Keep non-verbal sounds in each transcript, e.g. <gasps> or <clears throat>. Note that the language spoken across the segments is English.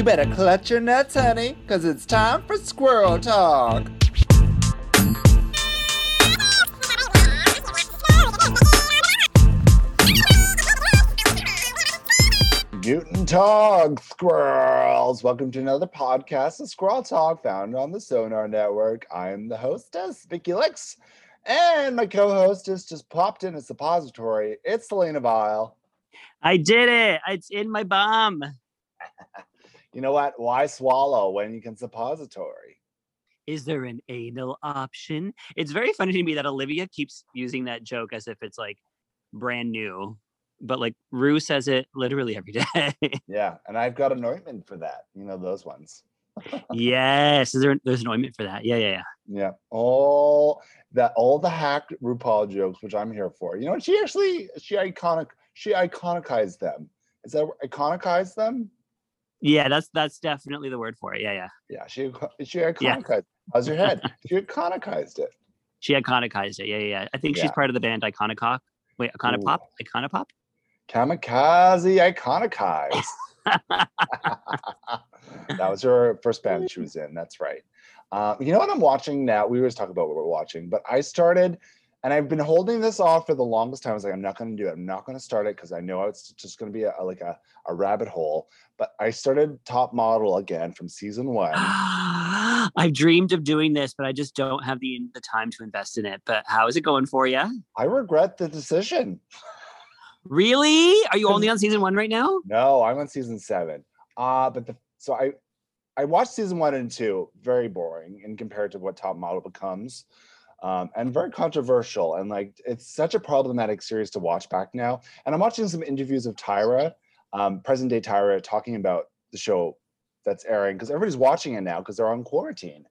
You better clutch your nuts, honey, because it's time for Squirrel Talk. Guten Tag, squirrels. Welcome to another podcast of Squirrel Talk found on the Sonar Network. I'm the hostess, Vicky Licks, and my co-hostess just popped in a suppository. It's Selena Vile. I did it. It's in my bum. <laughs> You know what? Why swallow when you can suppository? Is there an anal option? It's very funny to me that Olivia keeps using that joke as if it's like brand new. But like Rue says it literally every <laughs> day. Yeah, and I've got an ointment for that. You know those ones. <laughs> yes. Is there there's an ointment for that? Yeah, yeah, yeah. Yeah, all that, all the hack RuPaul jokes, which I'm here for. You know, she actually she iconic she iconicized them. Is that iconicized them? Yeah, that's that's definitely the word for it. Yeah, yeah. Yeah, she she iconicized. How's your head? <laughs> she iconicized it. She iconicized it. Yeah, yeah, yeah. I think she's part of the band Iconicop. Wait, Icona Pop? Iconopop? Kamikaze iconicized. <laughs> <laughs> that was her first band she was in. That's right. Uh, you know what I'm watching now? We always talk about what we're watching, but I started, and I've been holding this off for the longest time. I was like, I'm not going to do it. I'm not going to start it because I know it's just going to be a, like a, a rabbit hole. But I started Top Model again from season one. <gasps> I've dreamed of doing this, but I just don't have the the time to invest in it. But how is it going for you? I regret the decision. Really? Are you only on season one right now? No, I'm on season seven. Uh, but the so I I watched season one and two, very boring in compared to what Top Model becomes. Um, and very controversial. And like it's such a problematic series to watch back now. And I'm watching some interviews of Tyra, um, present day Tyra, talking about the show that's airing because everybody's watching it now because they're on quarantine.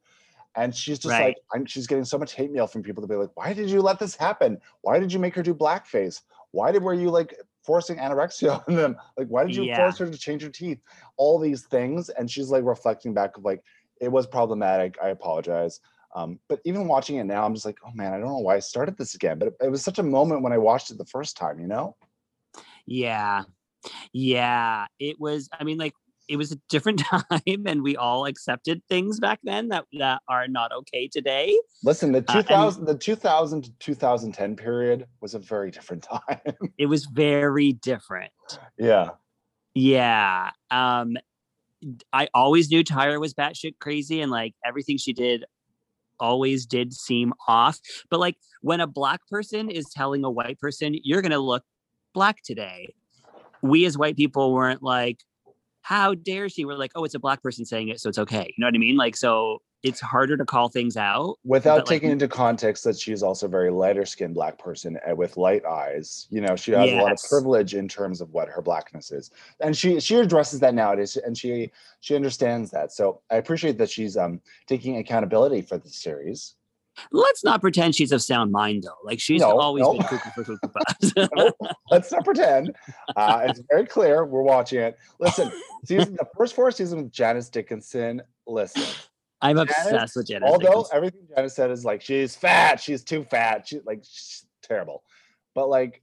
And she's just Right. like, I'm, she's getting so much hate mail from people to be like, why did you let this happen? Why did you make her do blackface? Why did were you like forcing anorexia <laughs> on them? Like, why did you Yeah. force her to change her teeth? All these things. And she's like reflecting back of like, it was problematic. I apologize. Um, but even watching it now, I'm just like, oh man, I don't know why I started this again. But it, it was such a moment when I watched it the first time, you know? Yeah. Yeah. It was, I mean, like, it was a different <laughs> time and we all accepted things back then that, that are not okay today. Listen, the Uh, and- 2000, the 2000 to 2010 period was a very different <laughs> time. It was very different. yeah. Yeah. Um I always knew Tyra was batshit crazy and like everything she did always did seem off. But like when a black person is telling a white person, you're gonna look black today. We as white people weren't like, how dare she? We're like, oh, it's a black person saying it, so it's okay. You know what I mean? Like, so it's harder to call things out. Without But, like, taking into context that she's also a very lighter skinned black person uh, with light eyes. You know, she has a lot of privilege in terms of what her blackness is. And she she addresses that nowadays and she she understands that. So I appreciate that she's um taking accountability for the series. Let's not pretend she's of sound mind though. Like she's No, always no. been cuckoo for cuckoo puffs. <laughs> <laughs> Let's not pretend. Uh, it's very clear. We're watching it. Listen, season the first four seasons with Janice Dickinson. Listen, I'm Janice, obsessed with Janice. although everything Janice said is like she's fat, she's too fat, she like she's terrible, but like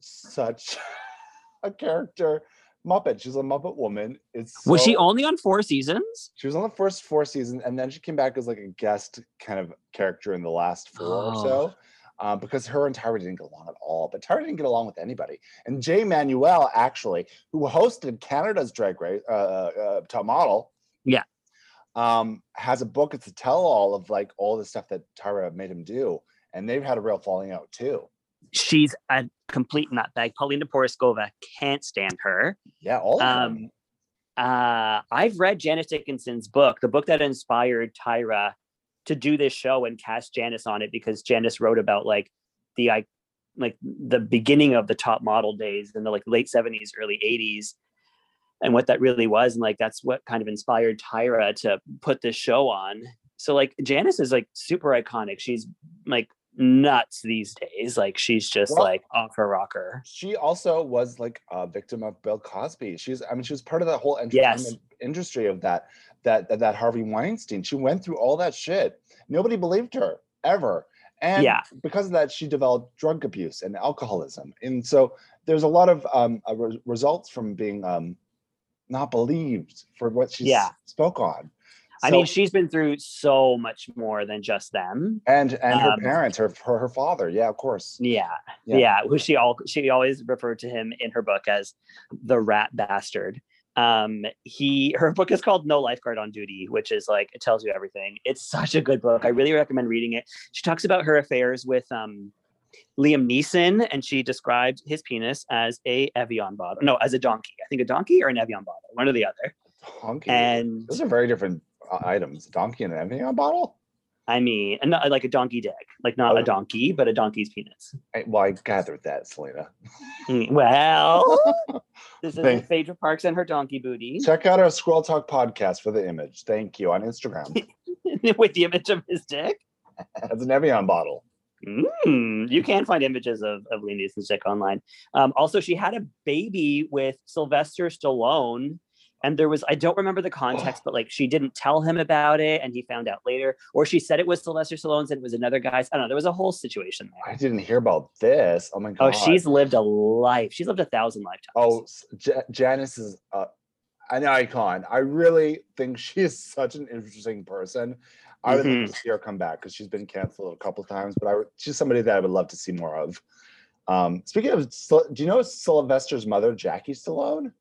such <laughs> a character Muppet. She's a Muppet woman. It's was she only on four seasons? She was on the first four seasons, and then she came back as like a guest kind of character in the last four or Oh. so. Uh, because her and Tyra didn't get along at all, but Tyra didn't get along with anybody. And Jay Manuel, actually, who hosted Canada's Drag Race, uh, uh, Top Model, Yeah. Um, has a book. It's a tell-all of like all the stuff that Tyra made him do, and they've had a real falling out too. She's a complete nutbag. Paulina Porizkova can't stand her. Yeah, all of them. Um, uh, I've read Janice Dickinson's book, the book that inspired Tyra to do this show and cast Janice on it because Janice wrote about like the I like the beginning of the top model days in the like late 70s, early 80s, and what that really was. And like that's what kind of inspired Tyra to put this show on. So like Janice is like super iconic. She's like nuts these days. Like she's just Well- like off her rocker. she also was like a victim of Bill Cosby. She's, I mean, she was part of that whole entertainment industry of that, that, that, that Harvey Weinstein. She went through all that shit. Nobody believed her ever. And Yeah. because of that, she developed drug abuse and alcoholism. And so there's a lot of um, uh, re- results from being um, not believed for what she Yeah. spoke on. I mean, she's been through so much more than just them. and and her um, parents, her, her her father, yeah, of course. Yeah, Yeah. yeah. Who she all she always referred to him in her book as the rat bastard. Um, he her book is called No Lifeguard on Duty, which is like it tells you everything. It's such a good book. I really recommend reading it. She talks about her affairs with um Liam Neeson, and she described his penis as a Evian bottle. No, as a donkey. I think a donkey or an Evian bottle, one or the other. Donkey. And Those are very different uh, items. Donkey and an Evian bottle. I mean, and not like a donkey dick, like not Oh. a donkey, but a donkey's penis. I, well, I gathered that, Selena. Well, <laughs> this is Thank- Phaedra Parks and her donkey booty Check out our Squirrel Talk podcast for the image. Thank you on Instagram. <laughs> with the image of his dick. <laughs> It's an Evian bottle. Mm, you can find images of, of Liam Neeson's dick online. Um, also, she had a baby with Sylvester Stallone. And there was, I don't remember the context, but like she didn't tell him about it and he found out later. Or she said it was Sylvester Stallone's and it was another guy's. I don't know. There was a whole situation there. I didn't hear about this. Oh my God. Oh, she's lived a life. She's lived a thousand lifetimes. Oh, Ja- Janice is uh, an icon. I really think she is such an interesting person. I would Mm-hmm. love to see her come back because she's been canceled a couple times, but I would, she's somebody that I would love to see more of. Um, speaking of, do you know Sylvester's mother, Jackie Stallone?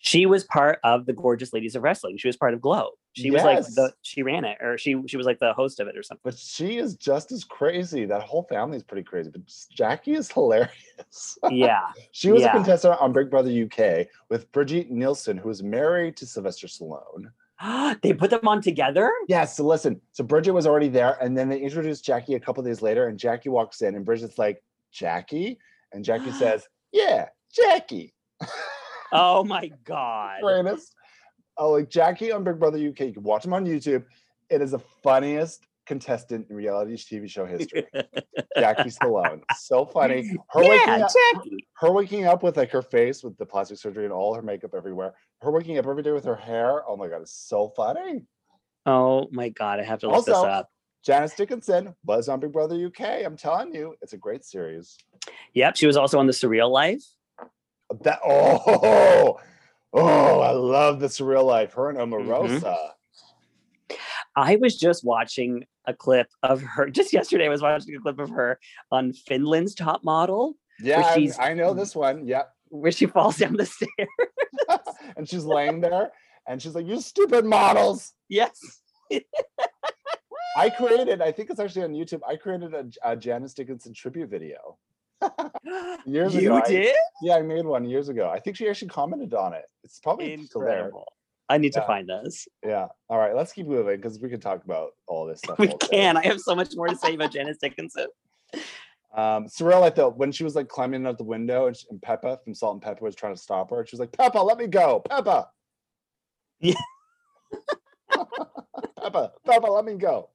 She was part of the Gorgeous Ladies of Wrestling. She was part of Glow. She was like the she ran it, or she she was like the host of it or something. But she is just as crazy. That whole family is pretty crazy. But Jackie is hilarious. <laughs> Yeah. she was Yeah. a contestant on Big Brother UK with Brigitte Nielsen, who is married to Sylvester Stallone. <gasps> they put them on together. Yeah, so listen, so Bridget was already there, and then they introduced Jackie a couple days later, and Jackie walks in, and Bridget's like, Jackie? And Jackie <gasps> says, Yeah, Jackie. <laughs> Oh my god. Greatest. Oh, like Jackie on Big Brother UK. You can watch him on YouTube. It is the funniest contestant in reality TV show history. <laughs> Jackie Stallone. So funny. Her waking yeah, up, Jackie. her waking up with like her face with the plastic surgery and all her makeup everywhere. Her waking up every day with her hair. Oh my god, it's so funny. Oh my god, I have to look this up. Janice Dickinson was on Big Brother UK. I'm telling you, it's a great series. Yep, she was also on the Surreal Life. That oh <laughs> oh, I love the surreal life. Her and Mm-hmm. Omarosa. I was just watching a clip of her <laughs> just yesterday. I was watching a clip of her on Finland's Top Model, Yeah, she's- I know this one. Yep. where she falls down the <laughs> stairs. <laughs> and she's laying there, and she's like, "You stupid models." yes. I created. I think it's actually on YouTube. I created a, a Janice Dickinson tribute video. <gasps> Years you ago, I- did? Yeah, I made one years ago. I think she actually commented on it. It's probably still there. I need Yeah. to find this. Yeah. All right, let's keep moving because we can talk about all this stuff. We day. can. I have so much more to say about Janice Dickinson. Um, surreal like though when she was like climbing out the window and, she, and Pepa from Salt and Pepa was trying to stop her. She was like, "Pepa, let me go, Pepa." Yeah. <laughs> Pepa, Pepa, let me go.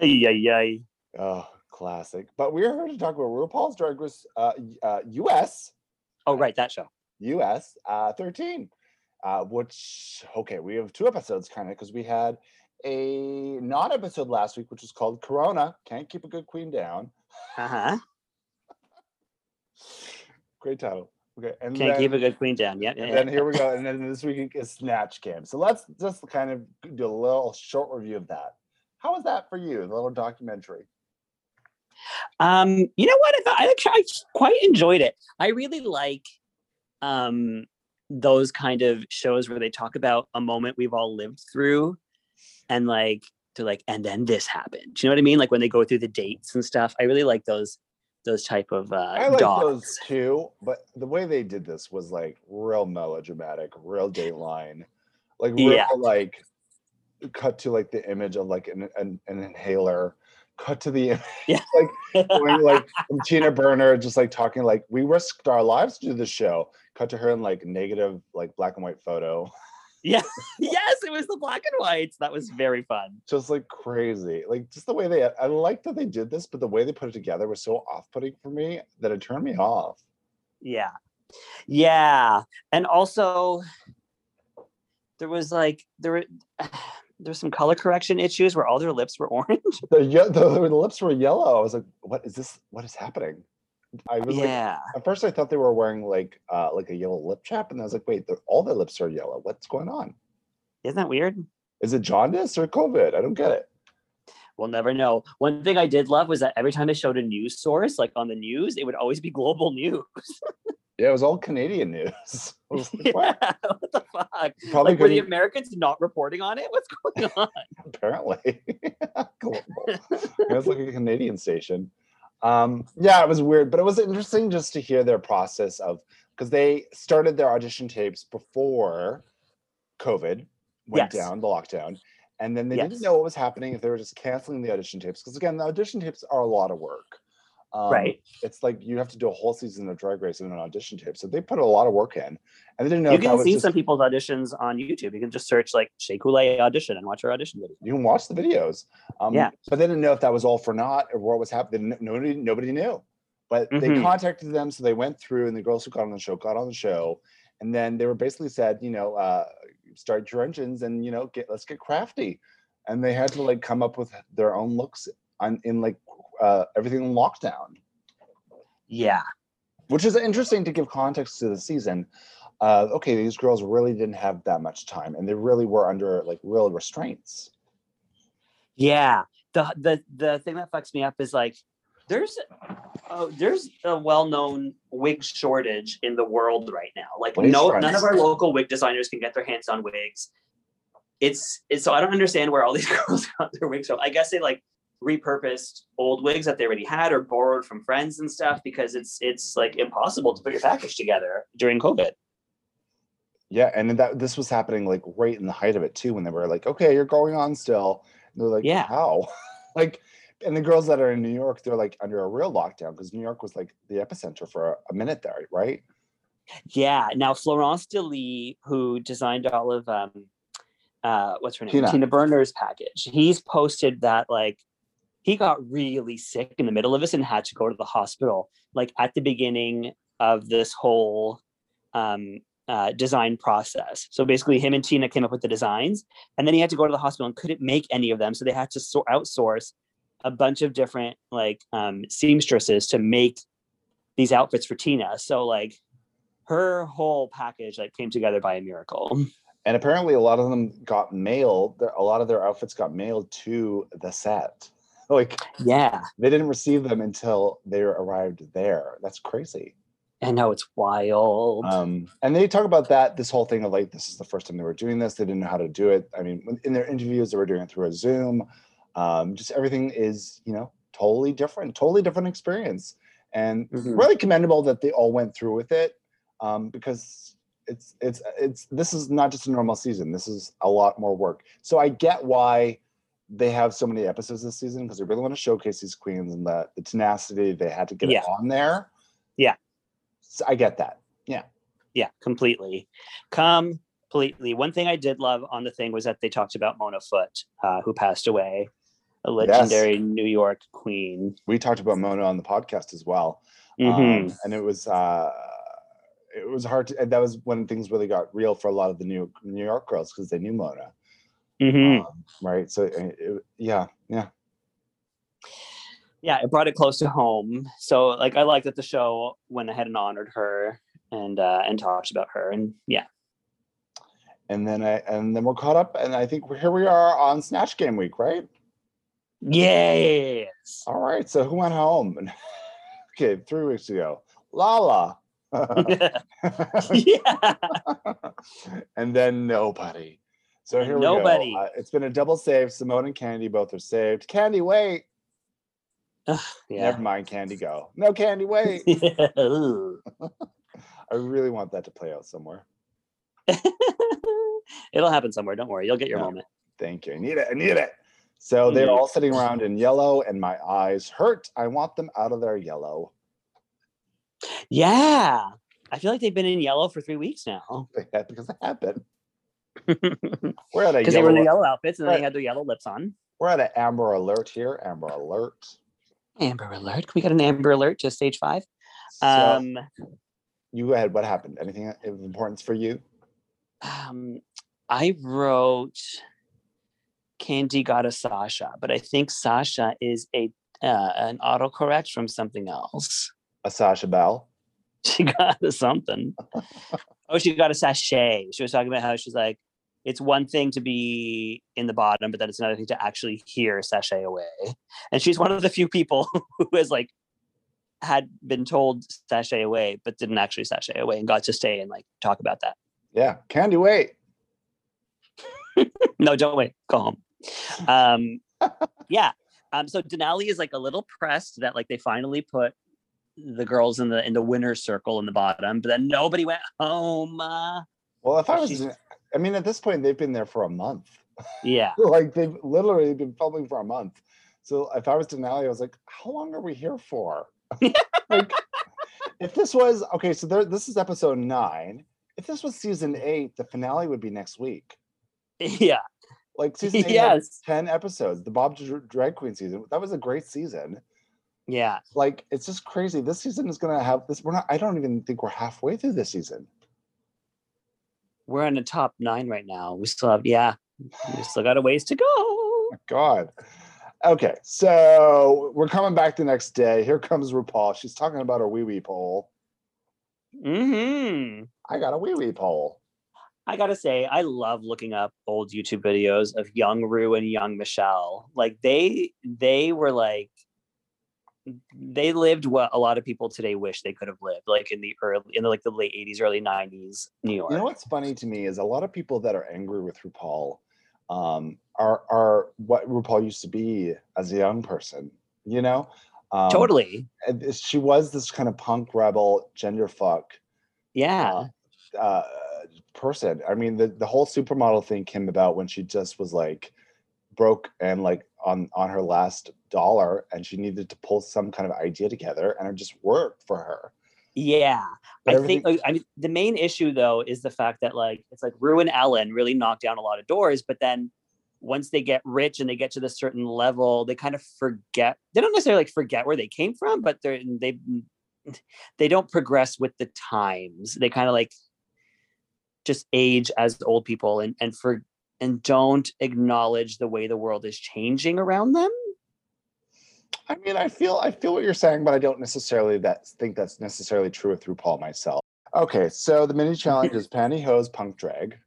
Ay, ay, ay. Oh, classic. But we're here to talk about RuPaul's Drag Race uh, uh, US Oh, right, that show. US uh, 13, uh, which okay, we have two episodes kind of because we had a non-episode last week, which was called Corona. Can't keep a good queen down. Uh-huh. Great title. Okay, and Can't keep a good queen down. Yep. And then here we go. And then this week is Snatch Game. So let's just kind of do a little short review of that. How was that for you? The little documentary. Um, you know what? I thought I actually I quite enjoyed it. I really like um those kind of shows where they talk about a moment we've all lived through and like to like and then this happened. Do you know what I mean? Like when they go through the dates and stuff. I really like those those type of uh I like dogs. those too, but the way they did this was like real melodramatic, real Dateline, like real Yeah. like cut to like the image of like an an, an inhaler, cut to the Yeah. <laughs> like going like Tina Burner just like talking like we risked our lives to do the show. Cut to her in like negative like black and white photo. Yeah. <laughs> yes, it was the black and whites. That was very fun. just like crazy. Like just the way they I like that they did this, but the way they put it together was so off-putting for me that it turned me off. Yeah. Yeah. And also there was like there were <sighs> there's some color correction issues where all their lips were <laughs> orange. The, the the lips were yellow. I was like, what is this? What is happening? I was like, Yeah. at first I thought they were wearing like uh like a yellow lip chap, and I was like, wait, all their lips are yellow. What's going on? Isn't that weird? Is it jaundice or COVID? I don't get it. We'll never know. One thing I did love was that every time they showed a news source, like on the news, it would always be global <laughs> news. Yeah, it was all Canadian news. <laughs> Like, <laughs> yeah, what? what the fuck? Probably Like, were the Americans not reporting on it? What's going on? apparently. Global. it was like a Canadian station. Um, yeah, it was weird, but it was interesting just to hear their process of because they started their audition tapes before COVID went Yes. down, the lockdown, and then they Yes. didn't know what was happening if they were just canceling the audition tapes. Because again, the audition tapes are a lot of work. Um, right. It's like you have to do a whole season of Drag Race in an audition tape, so they put a lot of work in, and they didn't know You can see just- some people's auditions on YouTube. You can just search like Shea Coulee audition and watch her audition video. you can watch the videos. Um, Yeah. But they didn't know if that was all for naught or what was happening. Nobody, nobody knew. But they Mhm. contacted them, so they went through, and the girls who got on the show got on the show, and then they were basically said, you know, uh, start your engines and you know, get let's get crafty, and they had to like come up with their own looks on in like uh, everything in lockdown, Yeah. which is interesting to give context to the season. Uh, okay, these girls really didn't have that much time, and they really were under like real restraints. Yeah. The the the thing that fucks me up is like there's oh there's a well-known wig shortage in the world right now. Like no none of our local wig designers can get their hands on wigs. It's it's so I don't understand where all these <laughs> girls got their wigs from. I guess they like repurposed old wigs that they already had or borrowed from friends and stuff because it's it's like impossible to put your package together during COVID. Yeah, and that this was happening like right in the height of it too, when they were like, "Okay, you're going on still." And they're like, Yeah. how?" <laughs> like, and the girls that are in New York, they're like under a real lockdown because New York was like the epicenter for a, minute there, right? Yeah. Now Florence Delis, who designed all of um uh what's her name? Tina. Tina, Burner's package. He's posted that like he got really sick in the middle of this and had to go to the hospital, like at the beginning of this whole um uh, design process. So basically, him and Tina came up with the designs, and then he had to go to the hospital and couldn't make any of them. So they had to so- outsource a bunch of different like um, seamstresses to make these outfits for Tina. So like her whole package like came together by a miracle. And apparently, a lot of them got mailed. A lot of their outfits got mailed to the set. Like Yeah, they didn't receive them until they arrived there. That's crazy. I know it's wild. Um, and they talk about that this whole thing of like this is the first time they were doing this. They didn't know how to do it. I mean, in their interviews, they were doing it through a Zoom. Um, just everything is you know totally different, totally different experience, and Mhm. really commendable that they all went through with it um, because it's it's it's this is not just a normal season. This is a lot more work. So I get why they have so many episodes this season because they really want to showcase these queens and the, the tenacity they had to get Yeah. on there. Yeah. So I get that. yeah, Yeah, completely, completely. One thing I did love on the thing was that they talked about Mona Foot, uh, who passed away, a legendary New York queen. we talked about Mona on the podcast as well, Mhm. um, and it was uh, it was hard to. And that was when things really got real for a lot of the New New York girls because they knew Mona, Mhm. um, right? So it, it- yeah, yeah, yeah, it brought it close to home. So like I liked that the show went ahead and honored her and uh and talked about her. And yeah. and then I and then we're caught up, and I think here we are on Snatch Game Week, right? Yes. All right, so who went home? <laughs> okay, three weeks ago, Lala. <laughs> <laughs> yeah. and then nobody. So here we nobody. go. Uh, it's been a double save. Symone and Kandy both are saved. Kandy, wait. Yeah. Never mind. Kandy, go. No, Kandy, wait. <laughs> I really want that to play out somewhere. <laughs> It'll happen somewhere. Don't worry. You'll get your moment. Thank you. I need it. I need it. So they're all sitting around in yellow, and my eyes hurt. I want them out of their yellow. Yeah. I feel like they've been in yellow for three weeks now. <laughs> Yeah, because it happened. We're at a because they were in the yellow. yellow outfits and Right. they had their yellow lips on. We're at an Amber Alert here. Amber Alert. Amber alert. Can we get an amber alert to stage five? So Um, you go ahead. What happened? Anything of importance for you? um, I wrote Kandy got a Sasha, but I think Sasha is a uh, an autocorrect from something else. A Sasha Bell. <laughs> She got a something. <laughs> oh, she got a sachet. She was talking about how she's like, it's one thing to be in the bottom, but then it's another thing to actually hear sachet away. And she's one of the few people <laughs> who has like had been told sachet away, but didn't actually sachet away and got to stay and like talk about that. Yeah, Kandy, wait. <laughs> no, don't wait. Go home. Um, yeah. Um, so Denali is like a little pressed that like they finally put the girls in the in the winner's circle in the bottom, but then nobody went home. Uh, Well, if I was, I mean, at this point, they've been there for a month. yeah. <laughs> like they've literally been filming for a month. So if I was Denali, I was like, how long are we here for? <laughs> <laughs> like, if this was okay, so there, this is episode nine. If this was season eight, the finale would be next week. Yeah. Like season eight yes. ten episodes. The Bob Drag Queen season. That was a great season. Yeah. Like it's just crazy. This season is gonna have this. We're not. I don't even think we're halfway through this season. We're in the top nine right now. We still have yeah. We still got a ways to go. my God. Okay, so we're coming back the next day. Here comes RuPaul. She's talking about her wee wee pole. hmm I got a wee wee pole. I gotta say, I love looking up old YouTube videos of young Rue and young Michelle. Like they they were like they lived what a lot of people today wish they could have lived, like in the early in the, like the late 80s, early 90s New York. You know what's funny to me is a lot of people that are angry with RuPaul um, are are what RuPaul used to be as a young person. You know, um, totally. She was this kind of punk rebel, gender fuck Yeah. uh, person. I mean, the the whole supermodel thing came about when she just was like broke and like on on her last dollar, and she needed to pull some kind of idea together, and it just worked for her. Yeah. But I everything- think like, I mean the main issue though is the fact that like it's like Rue and Ellen really knock down a lot of doors, but then once they get rich and they get to this certain level, they kind of forget. They don't necessarily like forget where they came from, but they're they <laughs> they don't progress with the times. They kind of like just age as old people and and for and don't acknowledge the way the world is changing around them. I mean, I feel I feel what you're saying, but I don't necessarily that think that's necessarily true with RuPaul myself. Okay, so the mini challenge is <laughs> pantyhose punk drag.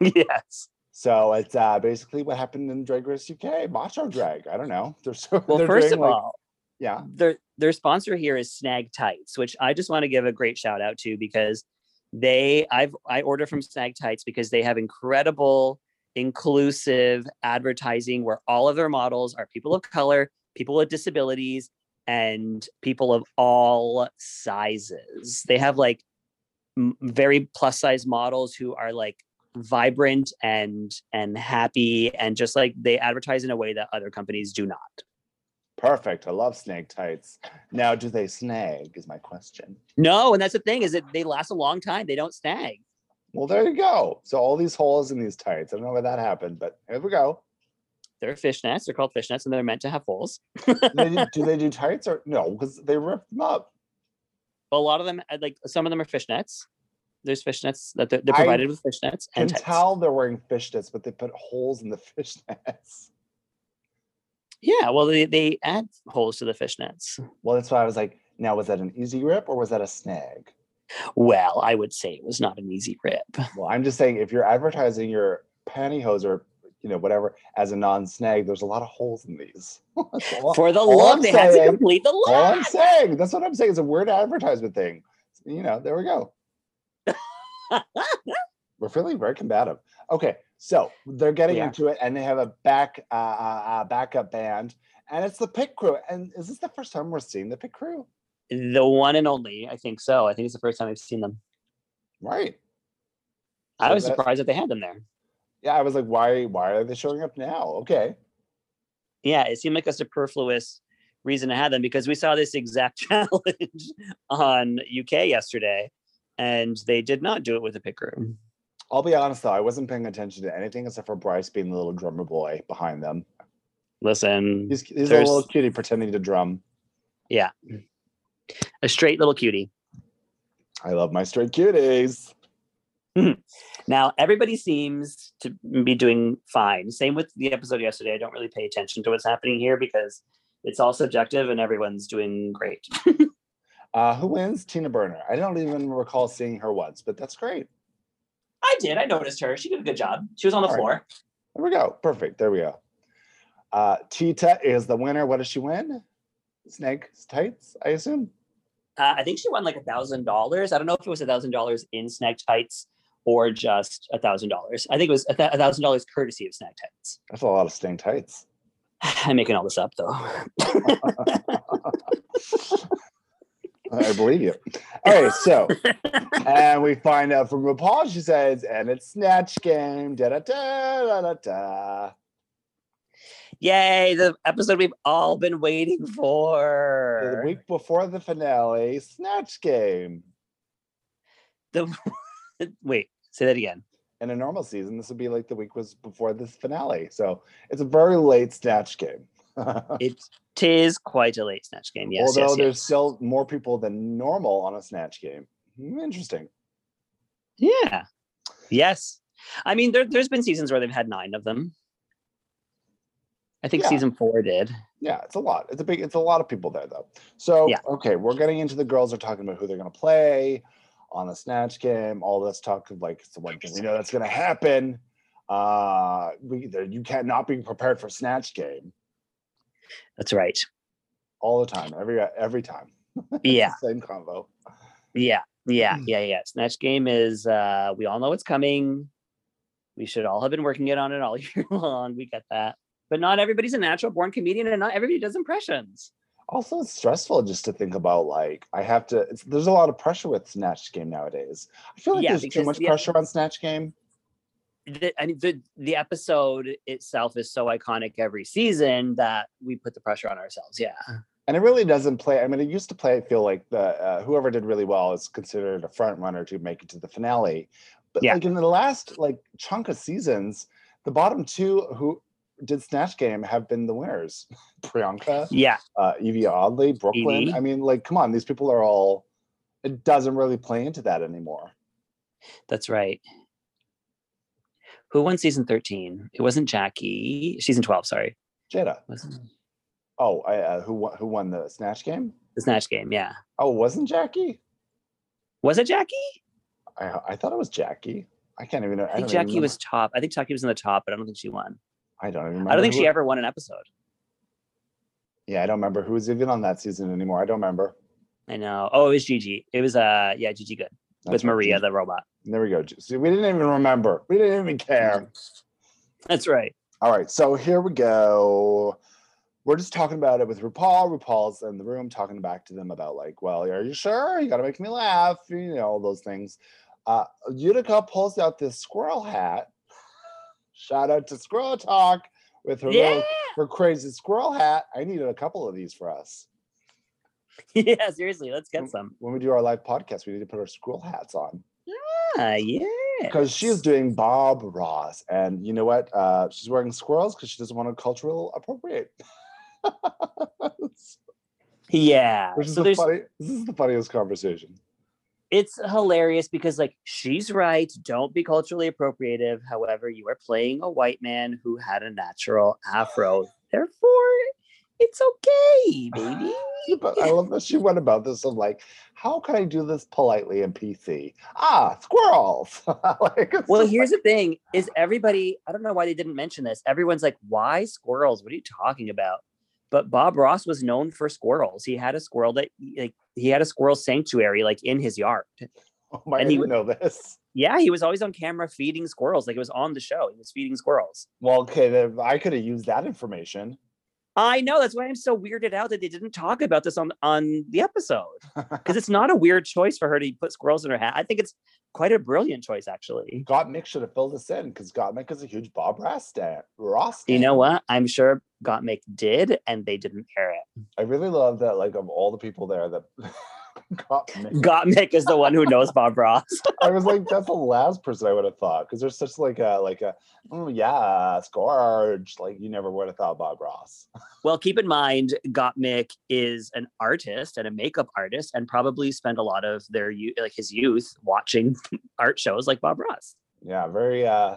yes. So it's uh, basically what happened in Drag Race UK, macho drag. I don't know. <laughs> They're so Well, they're first of like- all, yeah. their their sponsor here is Snag Tights, which I just want to give a great shout out to because they I've I order from Snag Tights because they have incredible inclusive advertising where all of their models are people of color, people with disabilities, and people of all sizes. They have like m- very plus size models who are like vibrant and and happy and just like they advertise in a way that other companies do not. Perfect. I love snag tights. Now, do they snag? Is my question. No, and that's the thing is that they last a long time. They don't snag. Well, there you go. So all these holes in these tights. I don't know where that happened, but here we go. They're fishnets. They're called fishnets, and they're meant to have holes. Do they do, <laughs> do they do tights or no? Because they rip them up. a lot of them, uh, like some of them, are fishnets. There's fishnets that they're, they're I provided with fishnets Can and tights. tell they're wearing fishnets, but they put holes in the <laughs> fishnets. Yeah, well, they, they add holes to the fishnets. Well, that's why I was like, now was that an easy rip or was that a snag? Well, I would say it was not an easy rip. Well, I'm just saying if you're advertising your pantyhose or you know whatever as a non-snag, there's a lot of holes in these. <laughs> For the love they had to complete the all I'm saying. That's what I'm saying. It's a word advertisement thing. You know, there we go. <laughs> We're feeling very combative. Okay, so they're getting are. into it, and they have a back uh, uh, uh, backup band, and it's the pit crew. And is this the first time we're seeing the pit crew? the one and only, I think so. I think it's the first time I've seen them. Right. I So was that- surprised that they had them there. Yeah, I was like, why? Why are they showing up now? Okay. Yeah, it seemed like a superfluous reason to have them because we saw this exact <laughs> challenge on UK yesterday, and they did not do it with a pit crew. I'll be honest though, I wasn't paying attention to anything except for Bryce being the little drummer boy behind them. Listen, He's, he's a little cutie pretending to drum. yeah, a straight little cutie. I love my straight cuties. <laughs> Now everybody seems to be doing fine. Same with the episode yesterday. I don't really pay attention to what's happening here because it's all subjective and everyone's doing great. <laughs> Uh, who wins? Tina Burner. I don't even recall seeing her once, but that's great. I did. I noticed her. She did a good job. She was on the All right. floor. There we go. Perfect. There we go. Uh, Tina is the winner. What does she win? Snag tights, I assume. Uh, I think she won like a thousand dollars. I don't know if it was a thousand dollars in snag tights or just a thousand dollars. I think it was a thousand dollars courtesy of snag tights. That's a lot of staying tights. <sighs> I'm making all this up though. <laughs> I believe you. All right, so <laughs> and we find out from RuPaul, she says, and it's snatch game. Da da da da da da. Yay! The episode we've all been waiting for. The week before the finale, snatch game. The <laughs> wait, say that again. In a normal season, this would be like the week was before this finale. So it's a very late snatch game. <laughs> It is quite a late snatch game. Yes, Although yes, there's yes. still more people than normal on a snatch game. Hmm, Interesting. Yeah. Yes. I mean, there, there's been seasons where they've had nine of them. I think Yeah. season four did. Yeah, it's a lot. It's a big. It's a lot of people there though. So Yeah. okay, we're getting into the girls are talking about who they're going to play on the snatch game. All this talk of like it's the one thing we know that's going to happen. Uh, we you can't cannot be prepared for snatch game That's right. all the time, every every time. <laughs> Yeah. Same combo. Yeah. Yeah. Mm. Yeah. Yeah. Snatch game is, uh, we all know it's coming. We should all have been working it on it all <laughs> year long. We get that. But not everybody's a natural born comedian and not everybody does impressions. Also, it's stressful just to think about like I have to. It's, there's a lot of pressure with snatch game nowadays. I feel like Yeah, there's too much the- pressure on snatch game. the, I mean, the the episode itself is so iconic every season that we put the pressure on ourselves. Yeah, and it really doesn't play. I mean, it used to play. I feel like the uh, whoever did really well is considered a front runner to make it to the finale. But Yeah. like in the last like chunk of seasons, the bottom two who did Snatch Game have been the winners: <laughs> Priyanka, yeah, uh, Yvie Oddly, Brooklyn. Yvie. I mean, like, come on, these people are all. It doesn't really play into that anymore. that's right. Who won season thirteen? It wasn't Jackie. Season twelve, sorry, Jaida. wasn't? Oh, I, uh, who won, who won the Snatch Game? the Snatch Game. Yeah, Oh, wasn't Jackie? was it Jackie? I I thought it was Jackie. I can't even. I, I think Jackie was top. I think Jackie was in the top, but I don't think she won. I don't even remember. I don't think she ever won an episode. Yeah, I don't remember who was even on that season anymore. I don't remember. I know. Oh, it was Gigi. It was uh, yeah, Gigi Goode That's with Maria Gigi. the robot. There we go. See, we didn't even remember. We didn't even care. <laughs> That's right. All right, so here we go. We're just talking about it with RuPaul. RuPaul's in the room talking back to them about like, well, are you sure? You got to make me laugh. You know all those things. Uh, Utica pulls out this squirrel hat. Shout out to Squirrel Talk with her Yeah, little, her crazy squirrel hat. I needed a couple of these for us. <laughs> yeah. Seriously, let's get some. When we do our live podcast, we need to put our squirrel hats on. Ah, yeah. because she's doing Bob Ross, and you know what? Uh, she's wearing squirrels because she doesn't want to cultural appropriate. <laughs> Yeah. Which is so the funny. This is the funniest conversation. It's hilarious because like she's right. Don't be culturally appropriative. However, you are playing a white man who had a natural afro. <sighs> Therefore, it's okay, <sighs> baby. But I <laughs> love that she went about this of like, how can I do this politely and PC? Ah, squirrels. <laughs> like, Well, here's like- the thing: is everybody? I don't know why they didn't mention this. Everyone's like, "Why squirrels? What are you talking about?" But Bob Ross was known for squirrels. He had a squirrel that, like, he had a squirrel sanctuary, like in his yard. oh my, and he didn't know this. Yeah, he was always on camera feeding squirrels. Like it was on the show. He was feeding squirrels. Well, okay, then I could have used that information. I know. That's why I'm so weirded out that they didn't talk about this on on the episode <laughs> because it's not a weird choice for her to put squirrels in her hat. I think it's quite a brilliant choice, actually. Gottmik should have filled us in because Gottmik is a huge Bob Ross stan. Ross You know what? I'm sure Gottmik did, and they didn't air it. I really love that. Like of all the people there, that <laughs> Gottmik Gottmik is the one who knows Bob Ross. <laughs> I was like, that's the last person I would have thought because there's such like a like a oh yeah, Scourge. Like you never would have thought Bob Ross. <laughs> Well, keep in mind, Gottmik is an artist and a makeup artist, and probably spent a lot of their youth, like his youth, watching <laughs> art shows like Bob Ross. Yeah, very uh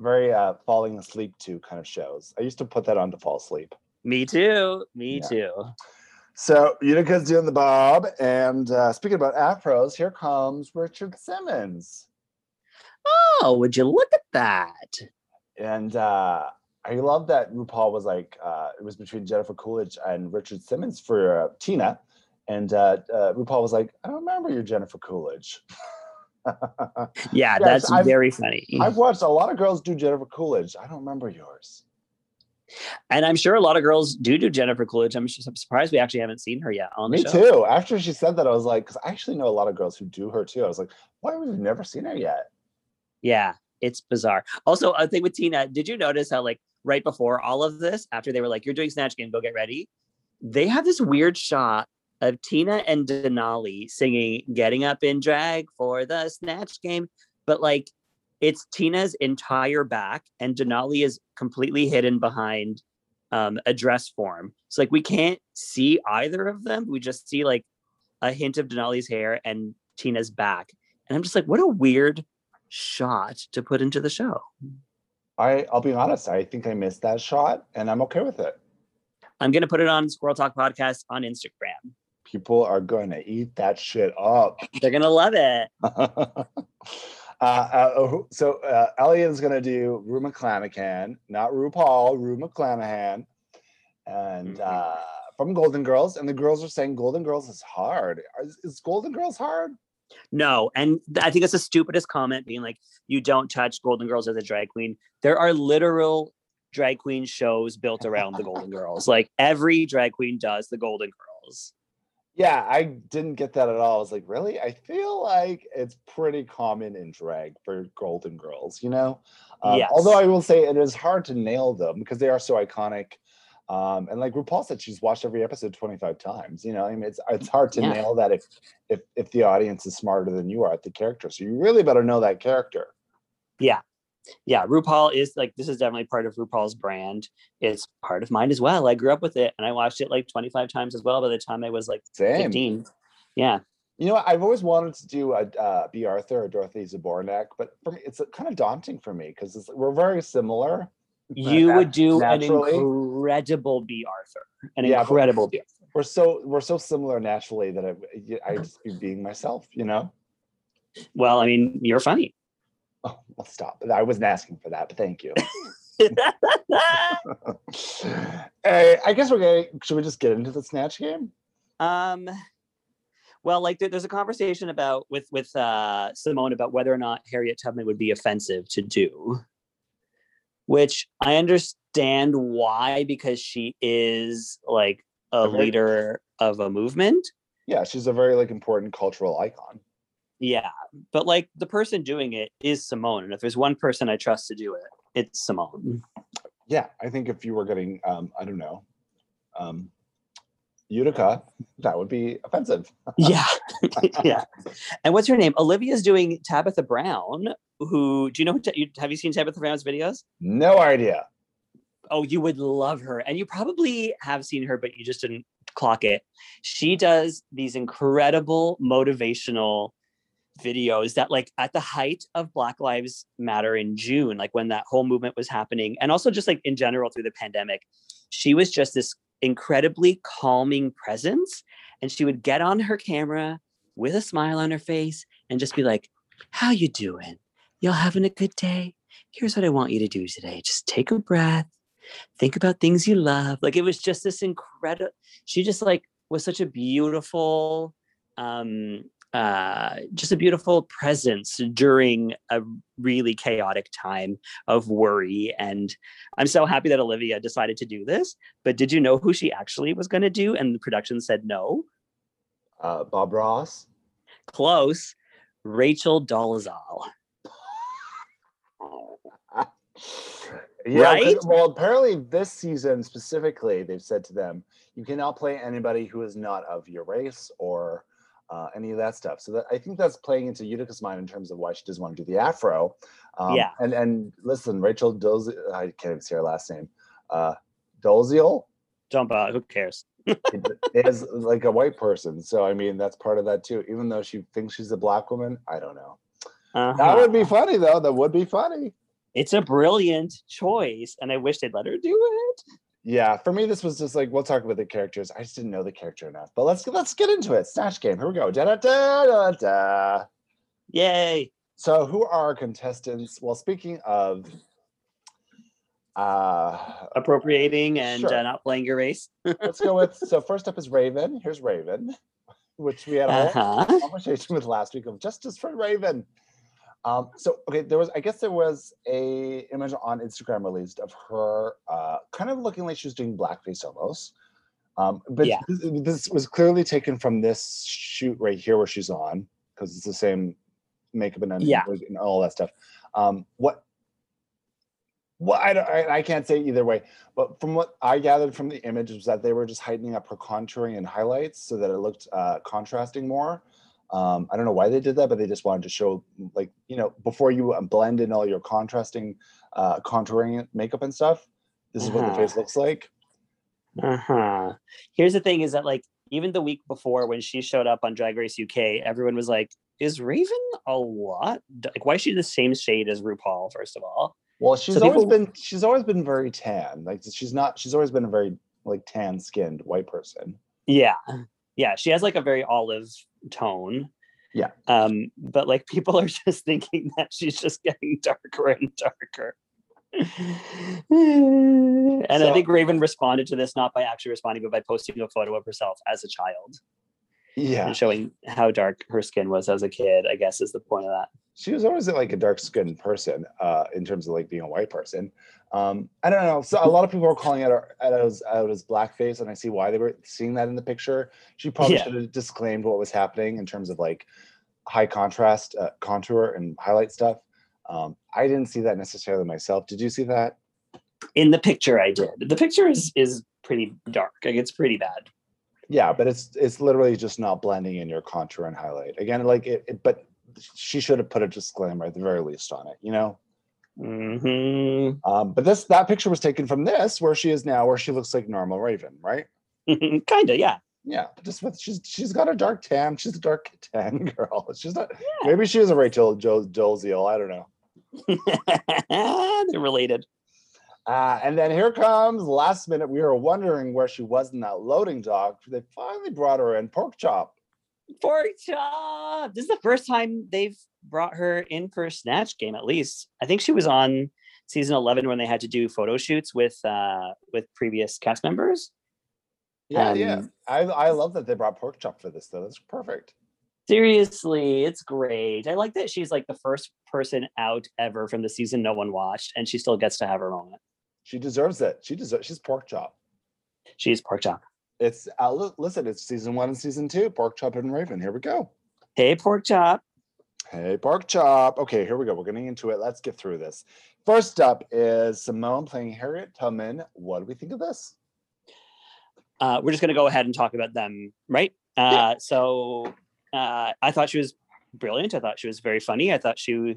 very uh falling asleep to kind of shows. I used to put that on to fall asleep. Me too. Me Yeah. too. So Utica's doing the bob, and uh, speaking about afros, here comes Richard Simmons. Oh, would you look at that? And uh, I love that RuPaul was like, uh, it was between Jennifer Coolidge and Richard Simmons for uh, Tina. And uh, uh, RuPaul was like, I don't remember you, Jennifer Coolidge. <laughs> Yeah, Yes, that's I've- very funny. I've watched a lot of girls do Jennifer Coolidge. I don't remember yours. And I'm sure a lot of girls do do Jennifer Coolidge. I'm, just, I'm surprised we actually haven't seen her yet on the Me show. too. After she said that, I was like, because I actually know a lot of girls who do her too. I was like, why have we never seen her yet? Yeah, it's bizarre. Also, a thing with Tina, did you notice how like right before all of this, after they were like, "You're doing Snatch Game, go get ready," they have this weird shot of Tina and Denali singing "Getting Up in Drag" for the Snatch Game, but like it's Tina's entire back, and Denali is completely hidden behind um, a dress form. So like we can't see either of them. We just see like a hint of Denali's hair and Tina's back, and I'm just like, what a weird shot to put into the show. I, I'll be honest, I think I missed that shot and I'm okay with it. I'm gonna put it on Squirrel Talk Podcast on Instagram. People are going to eat that shit up. They're gonna love it. <laughs> uh, uh, so uh, Elliott's going to do Rue McClanahan, not RuPaul, Rue McClanahan, and Mhm. uh, from Golden Girls. And the girls are saying Golden Girls is hard. Is, is Golden Girls hard? No, and I think it's the stupidest comment being like, you don't touch Golden Girls as a drag queen. There are literal drag queen shows built around the Golden <laughs> Girls. Like every drag queen does the Golden Girls. Yeah, I didn't get that at all. I was like, really? I feel like it's pretty common in drag for Golden Girls, you know? Um, Yes. Although I will say it is hard to nail them because they are so iconic. Um, and like RuPaul said, she's watched every episode 25 times. You know, I mean, it's it's hard to Yeah. nail that if if if the audience is smarter than you are at the character. So you really better know that character. Yeah. Yeah, RuPaul is like this is definitely part of RuPaul's brand. It's part of mine as well. I grew up with it and I watched it like 25 times as well by the time I was like Same. 15. Yeah. You know, I've always wanted to do a uh, Bea Arthur or Dorothy Zbornak, but for me, it's kind of daunting for me because we're very similar. You would do naturally. an incredible Bea Arthur. An Yeah, incredible Bea Arthur. we're so we're so similar naturally that I I just be being myself, you know. Well, I mean, you're funny. Oh, well, stop. I wasn't asking for that, but thank you. <laughs> <laughs> hey, I guess we're going. to Should we just get into the snatch game? um well like there, there's a conversation about with with uh symone about whether or not harriet tubman would be offensive to do which i understand why because she is like a leader of a movement Yeah, she's a very like important cultural icon. Yeah but like the person doing it is symone and if there's one person i trust to do it it's symone. Yeah, I think if you were getting, um, I don't know, um, Utica, that would be offensive. <laughs> yeah <laughs> yeah. And what's her name? Olivia's doing tabitha brown who do you know who Ta- you, have you seen tabitha brown's videos? No idea. oh you would love her and you probably have seen her but you just didn't clock it. She does these incredible motivational videos that like at the height of black lives matter in june like when that whole movement was happening and also just like in general through the pandemic she was just this incredibly calming presence and she would get on her camera with a smile on her face and just be like how you doing? Y'all having a good day? Here's what i want you to do today. Just take a breath. Think about things you love. Like it was just this incredible she just like was such a beautiful um uh just a beautiful presence during a really chaotic time of worry. And i'm so happy that olivia decided to do this but did you know who she actually was going to do? And the production said no. Uh, Bob Ross. close. Rachel dolezal. <laughs> Yeah, Right? Well, apparently this season specifically, they've said to them, you cannot play anybody who is not of your race or uh, any of that stuff. So that I think that's playing into Utica's mind in terms of why she doesn't want to do the afro. Um, Yeah. And and listen, Rachel Doz, I can't even say her last name. Uh, Doziel don't bother who cares <laughs> is like a white person. So I mean, that's part of that too. Even though she thinks she's a black woman, I don't know. That Uh-huh. would be funny though. That would be funny. it's a brilliant choice and i wish they'd let her do it Yeah, for me, this was just like we'll talk about the characters. I just didn't know the character enough. But let's let's get into it. Snatch game. Here we go. Da da da da da. Yay! So, who are our contestants? Well, speaking of, uh, Appropriating and Sure. uh, not playing your race. <laughs> let's go with. So, first up is Raven. Here's Raven, which we had a whole Uh-huh. conversation with last week of justice for Raven. Um, so okay, there was I guess there was a image on Instagram released of her uh, kind of looking like she was doing blackface almost. Um, but Yeah. this, this was clearly taken from this shoot right here where she's on because it's the same makeup and, Yeah. and all that stuff. Um, what? Well, I, don't, I I can't say either way, but from what I gathered from the image was that they were just heightening up her contouring and highlights so that it looked uh, contrasting more. Um, I don't know why they did that, but they just wanted to show, like, you know, before you uh, blend in all your contrasting uh, contouring makeup and stuff, this is what the Uh-huh. face looks like. Uh-huh. Here's the thing is that like even the week before when she showed up on Drag Race UK, everyone was like, is Raven a lot? Like, why is she the same shade as RuPaul, first of all? Well, she's So always people- been she's always been very tan. Like she's not she's always been a very like tan skinned white person. Yeah. Yeah. She has like a very olive tone. Yeah. Um, but like people are <laughs> just thinking that she's just getting darker and darker. <sighs> and I think Raven responded to this not by actually responding, but by posting a photo of herself as a child Yeah, and showing how dark her skin was as a kid, I guess is the point of that. She was always like a dark skinned person uh, in terms of like being a white person. Um, I don't know. So a lot of people are calling out as out as blackface, and I see why they were seeing that in the picture. She probably Yeah. should have disclaimed what was happening in terms of like high contrast uh, contour and highlight stuff. Um, I didn't see that necessarily myself. Did you see that? In the picture I did. The picture is is pretty dark. Like it's pretty bad. Yeah, but it's it's literally just not blending in your contour and highlight again. Like it, it but she should have put a disclaimer at the very least on it. You know. hmm Um, but this that picture was taken from this, where she is now, where she looks like normal Raven, right? <laughs> Kinda, yeah. Yeah, just with she's she's got a dark tan. She's a dark <laughs> tan girl. She's not. Maybe she is a Rachel jo- Dolezal. I don't know. <laughs> They're related. Uh, and then here comes last minute. We were wondering where she was in that loading dock. They finally brought her in. Porkchop. Pork chop. This is the first time they've brought her in for a snatch game, at least. I think she was on season 11 when they had to do photo shoots with uh with previous cast members. Yeah, yeah. Um, I I love that they brought porkchop for this though. That's perfect. Seriously, it's great. I like that she's like the first person out ever from the season no one watched, and she still gets to have her moment. She deserves it. She deserves. She's porkchop. She's porkchop. It's uh, li- listen. It's season one and season two. Porkchop and Raven. Here we go. Hey, porkchop. Hey, porkchop. Okay, here we go. We're getting into it. Let's get through this. First up is Symone playing Harriet Tubman. What do we think of this? uh, we're just going to go ahead and talk about them, right? Uh, so uh, I thought she was brilliant. I thought she was very funny. I thought she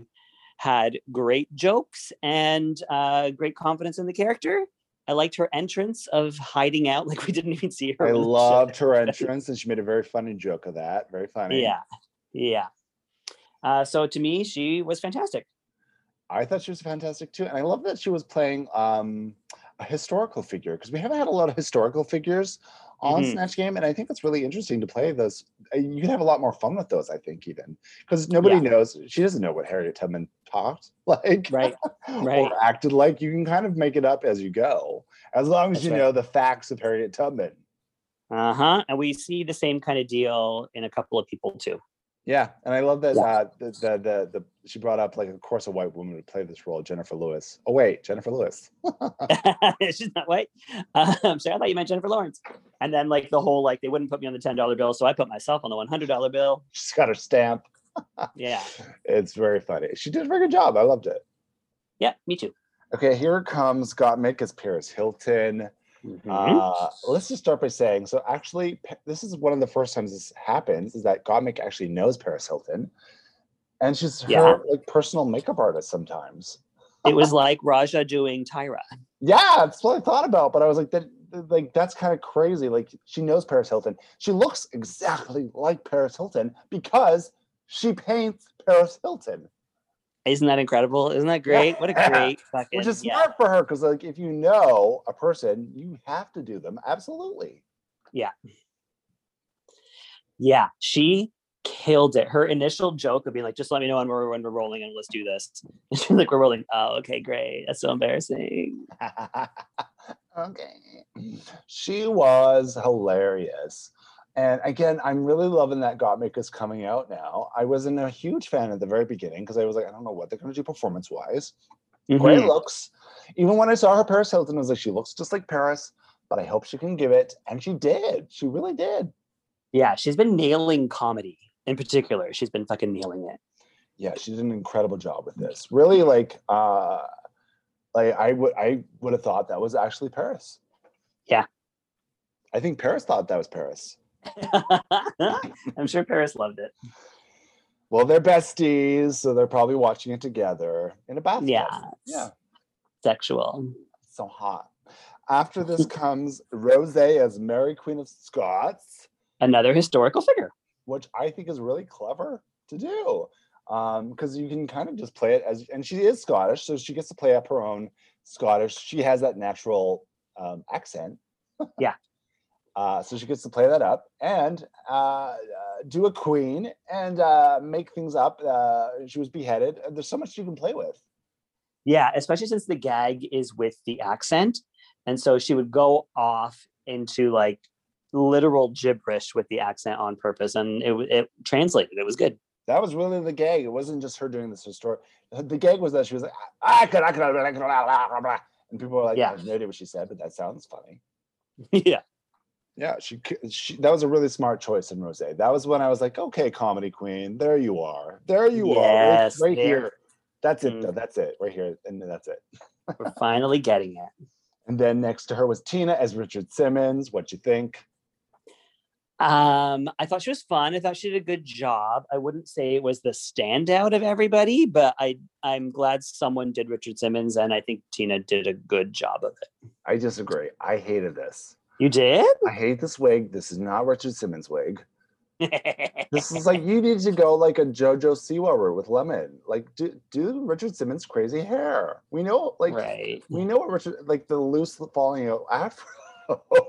had great jokes and uh, great confidence in the character. I liked her entrance of hiding out, <laughs> like we didn't even see her. I when the show- loved her <laughs> entrance, and she made a very funny joke of that. Very funny. Yeah, yeah. Uh, so to me, she was fantastic. I thought she was fantastic too, and I love that she was playing um, a historical figure because we haven't had a lot of historical figures on Mhm. Snatch Game, and I think it's really interesting to play those. Uh, You can have a lot more fun with those, I think, even because nobody Yeah. knows. She doesn't know what Harriet Tubman talked <laughs> like, Right, <laughs> right. or acted like. You can kind of make it up as you go, as long as That's you right. know the facts of Harriet Tubman. Uh huh. And we see the same kind of deal in a couple of people too. Yeah, and I love that Yeah. uh, the, the the the she brought up like of course a white woman would play this role, Jennifer Lewis. Oh wait, Jennifer Lewis. <laughs> She's not white. Um, so I thought you meant Jennifer Lawrence. And then like the whole like they wouldn't put me on the ten dollar bill, so I put myself on the one hundred dollar bill. <laughs> She's got her stamp. <laughs> Yeah, It's very funny. She did a very good job. I loved it. yeah, me too. Okay, here comes. Gottmik as Paris Hilton. Mhm. Uh, let's just start by saying so. Actually, this is one of the first times this happens. Is that Gottmik actually knows Paris Hilton, and she's her Yeah. like personal makeup artist sometimes. it was like Raja doing Tyra. <laughs> Yeah, that's what I thought about. But I was like, that like that's kind of crazy. Like she knows Paris Hilton. She looks exactly like Paris Hilton because she paints Paris Hilton. Isn't that incredible? Isn't that great? What a great <laughs> fucking Which is yeah. smart for her because, like, if you know a person, you have to do them. Absolutely. Yeah, Yeah, she killed it. Her initial joke of being like, "Just let me know when we're when we're rolling and let's do this." <laughs> Like, "We're rolling." Oh, okay, great. That's so embarrassing. <laughs> okay. She was hilarious. And again, I'm really loving that Gottmik is coming out now. I wasn't a huge fan at the very beginning because I was like, I don't know what they're going to do performance wise. Great Mhm. looks. Even when I saw her Paris Hilton, I was like, she looks just like Paris, but I hope she can give it. And she did. She really did. Yeah, she's been nailing comedy in particular. She's been fucking nailing it. Yeah, she did an incredible job with this. Really, like, uh, like I would, I would have thought that was actually Paris. Yeah. I think Paris thought that was Paris. <laughs> I'm sure Paris loved it. Well, they're besties, so they're probably watching it together in a bathtub. Yeah. Yeah. Sexual. So hot. After this <laughs> comes Rose as Mary Queen of Scots, Another historical figure. which I think is really clever to do. Um, because you can kind of just play it as and she is Scottish, so she gets to play up her own Scottish. She has that natural um accent. <laughs> Yeah. Uh, so she gets to play that up and uh, uh, do a queen and uh, make things up. Uh, she was beheaded. There's so much you can play with. Yeah, especially since the gag is with the accent. And so she would go off into like literal gibberish with the accent on purpose. And it, it translated. It was good. That was really the gag. It wasn't just her doing this historic. The gag was that she was like, I could, I could, I could, blah, blah, blah, blah." and people were like, Yeah. I have no idea what she said, but that sounds funny. yeah. Yeah, she, she that was a really smart choice in Rose. That was when I was like, okay, comedy queen, there you are, there you are, right, right here. That's it, though. Mm. That's it, right here, and that's it. We're finally getting it. And then next to her was Tina as Richard Simmons. What you think? Um, I thought she was fun. I thought she did a good job. I wouldn't say it was the standout of everybody, but I I'm glad someone did Richard Simmons, and I think Tina did a good job of it. I disagree. I hated this. You did? I hate this wig. This is not Richard Simmons' wig. <laughs> This is like you need to go like a JoJo Siwa route with lemon. Like do do Richard Simmons crazy hair. We know like right. we know what Richard like the loose falling out <laughs> afro.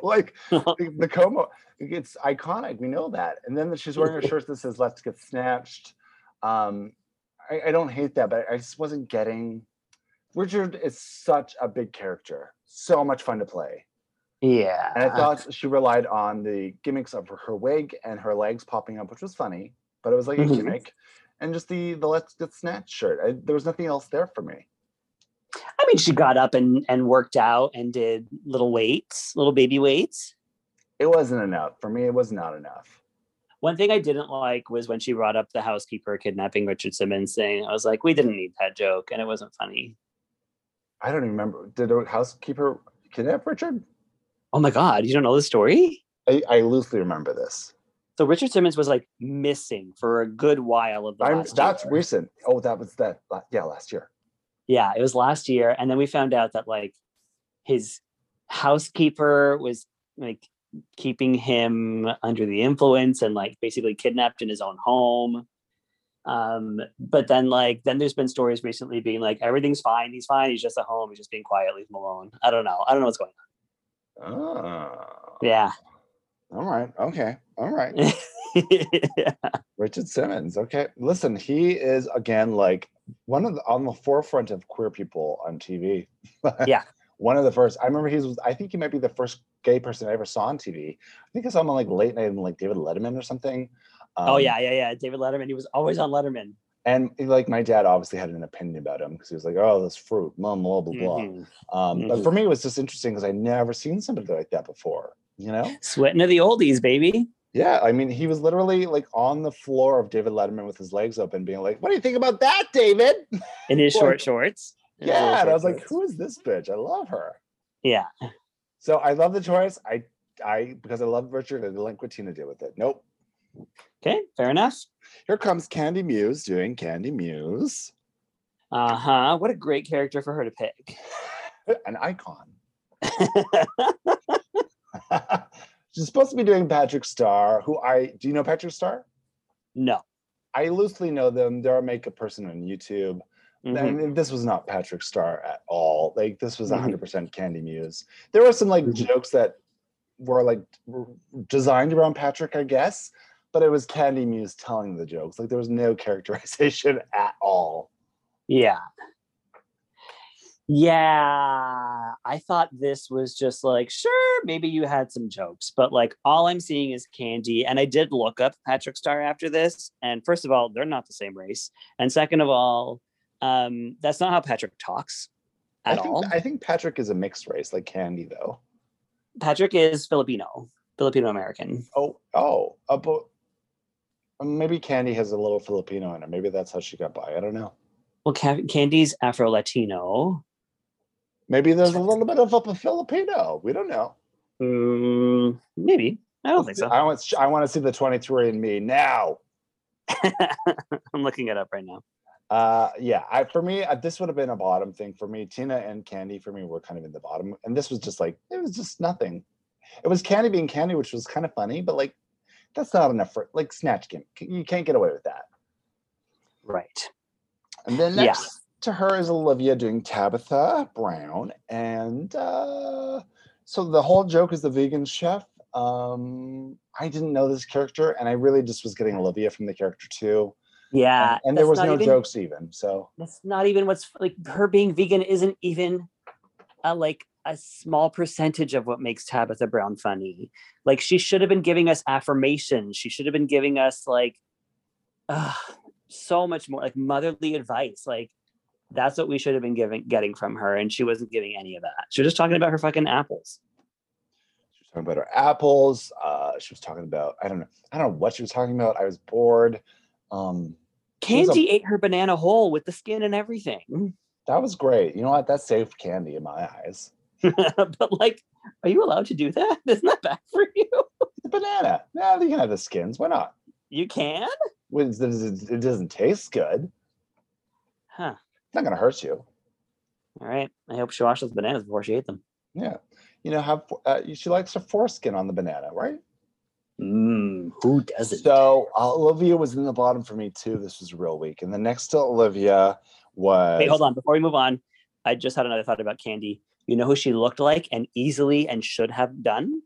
like <laughs> the, the como it's iconic. We know that. And then she's wearing a <laughs> shirt that says let's get snatched. Um I, I don't hate that, but I just wasn't getting Richard is such a big character. So much fun to play. Yeah. And I thought she relied on the gimmicks of her, her wig and her legs popping up, which was funny, but it was like a Mhm. gimmick. And just the the let's get snatched shirt. I, there was nothing else there for me. I mean, she got up and and worked out and did little weights, little baby weights. It wasn't enough for me. It was not enough. One thing I didn't like was when she brought up the housekeeper kidnapping Richard Simmons thing. I was like, we didn't need that joke, and it wasn't funny. I don't even remember. Did a housekeeper kidnap Richard? Oh my god, you don't know the story? I, I loosely remember this. So Richard Simmons was like missing for a good while of the I'm, last that's year. recent. Oh, that was that. Yeah, last year. yeah, it was last year, and then we found out that like his housekeeper was like keeping him under the influence and like basically kidnapped in his own home. Um, but then like then there's been stories recently being like everything's fine, he's fine, he's just at home, he's just being quiet, leave him alone. I don't know. I don't know what's going on. Oh. Yeah. All right. Okay. All right. yeah. <laughs> Richard Simmons. Okay. Listen, he is again like one of the on the forefront of queer people on TV. <laughs> Yeah. one of the first. I remember he was. I think he might be the first gay person I ever saw on TV. I think I saw him on like late night and like David Letterman or something. oh Um, yeah, yeah, yeah. David Letterman. He was always on Letterman. And like my dad obviously had an opinion about him because he was like, "Oh, this fruit, blah blah blah blah." Mhm. Um, But Mhm. for me, it was just interesting because I never seen somebody like that before. You know? Sweating to the oldies, baby. Yeah, I mean, he was literally like on the floor of David Letterman with his legs open, being like, "What do you think about that, David?" In his <laughs> Like- short shorts. In Yeah, and I was like, "Who is this bitch? I love her." Yeah. So I love the choice. I, I because I love Richard. Like what Tina did with it. Nope. Okay, fair enough. Here comes Kandy Muse doing Kandy Muse, Uh huh. What a great character for her to pick. <laughs> an icon. <laughs> She's supposed to be doing Patrick Starr, who I do you know Patrick Starr? no. I loosely know them. They're a makeup person on YouTube. I Mhm. mean, this was not Patrick Starr at all. Like this was Mhm. 100% Kandy Muse. There were some like Mhm. jokes that were like were designed around Patrick, I guess, but it was Kandy Muse telling the jokes. Like there was no <laughs> characterization at all. Yeah. Yeah, I thought this was just like, sure, maybe you had some jokes, but like all I'm seeing is Kandy. And I did look up Patrick Starr after this. And first of all, they're not the same race. And second of all, um, that's not how Patrick talks I at think all. I think Patrick is a mixed race, like Kandy though. Patrick is Filipino, Filipino American. Oh, oh, uh, but maybe Kandy has a little Filipino in her. Maybe that's how she got by. I don't know. Well, Ca- Kandy's Afro Latino. Maybe there's a little bit of a Filipino. We don't know. Mm, maybe. I don't think so. I want I want to see the 23 and me now. <laughs> I'm looking it up right now. Uh, yeah, I for me uh, this would have been a bottom thing for me. Tina and Kandy for me were kind of in the bottom, and this was just like it was just nothing. It was Kandy being Kandy, which was kind of funny, but like that's not enough for like Snatch Game. You can't get away with that. Right. And then Yeah. next to her is Olivia doing Tabitha Brown, and uh, so the whole joke is the vegan chef. Um, I didn't know this character, and I really just was getting Olivia from the character too. Yeah. and there was no even- jokes even. So That's not even what's like her being vegan isn't even a like a small percentage of what makes Tabitha Brown funny. Like she should have been giving us affirmations. She should have been giving us like uh, so much more like motherly advice. Like that's what we should have been giving getting from her. And she wasn't giving any of that. She was just talking about her fucking apples. she was talking about her apples. Uh, she was talking about I don't know. I don't know what she was talking about. I was bored. Um, Was a- Kandy ate her banana whole with the skin and everything. that was great. You know what? That's safe Kandy in my eyes. <laughs> but like, are you allowed to do that? <laughs> Isn't that bad for you? The banana. Yeah, you can have the skins. Why not? You can? It doesn't it doesn't taste good. Huh. It's not gonna hurt you. All right. I hope she washed those bananas before she ate them. Yeah. You know, have uh, she likes her foreskin on the banana, right? Mmm. Who doesn't? So uh, Olivia was in the bottom for me too. This was real weak. And the next to Olivia was Wait, hold on. Before we move on, I just had another thought about Kandy. You know who she looked like and easily and should have done?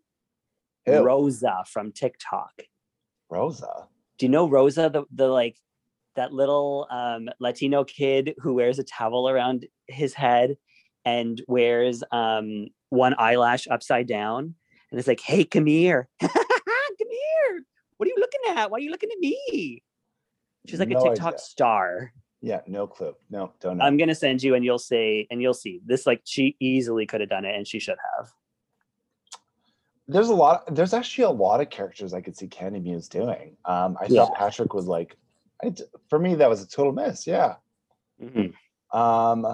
Who? Rosa from TikTok. Rosa. Do you know Rosa, the the like that little um, Latino kid who wears a towel around his head and wears um, one eyelash upside down, and it's like, "Hey, come here, <laughs> come here. What are you looking at? Why are you looking at me?" She's like No a TikTok idea. star. Yeah, no clue. No, don't know. I'm gonna send you, and you'll say, and you'll see. This like she easily could have done it, and she should have. there's a lot there's actually a lot of characters I could see Kandy Muse doing. Um, I Yeah. thought Patrick was like I for me that was a total miss. Yeah. Mhm. Um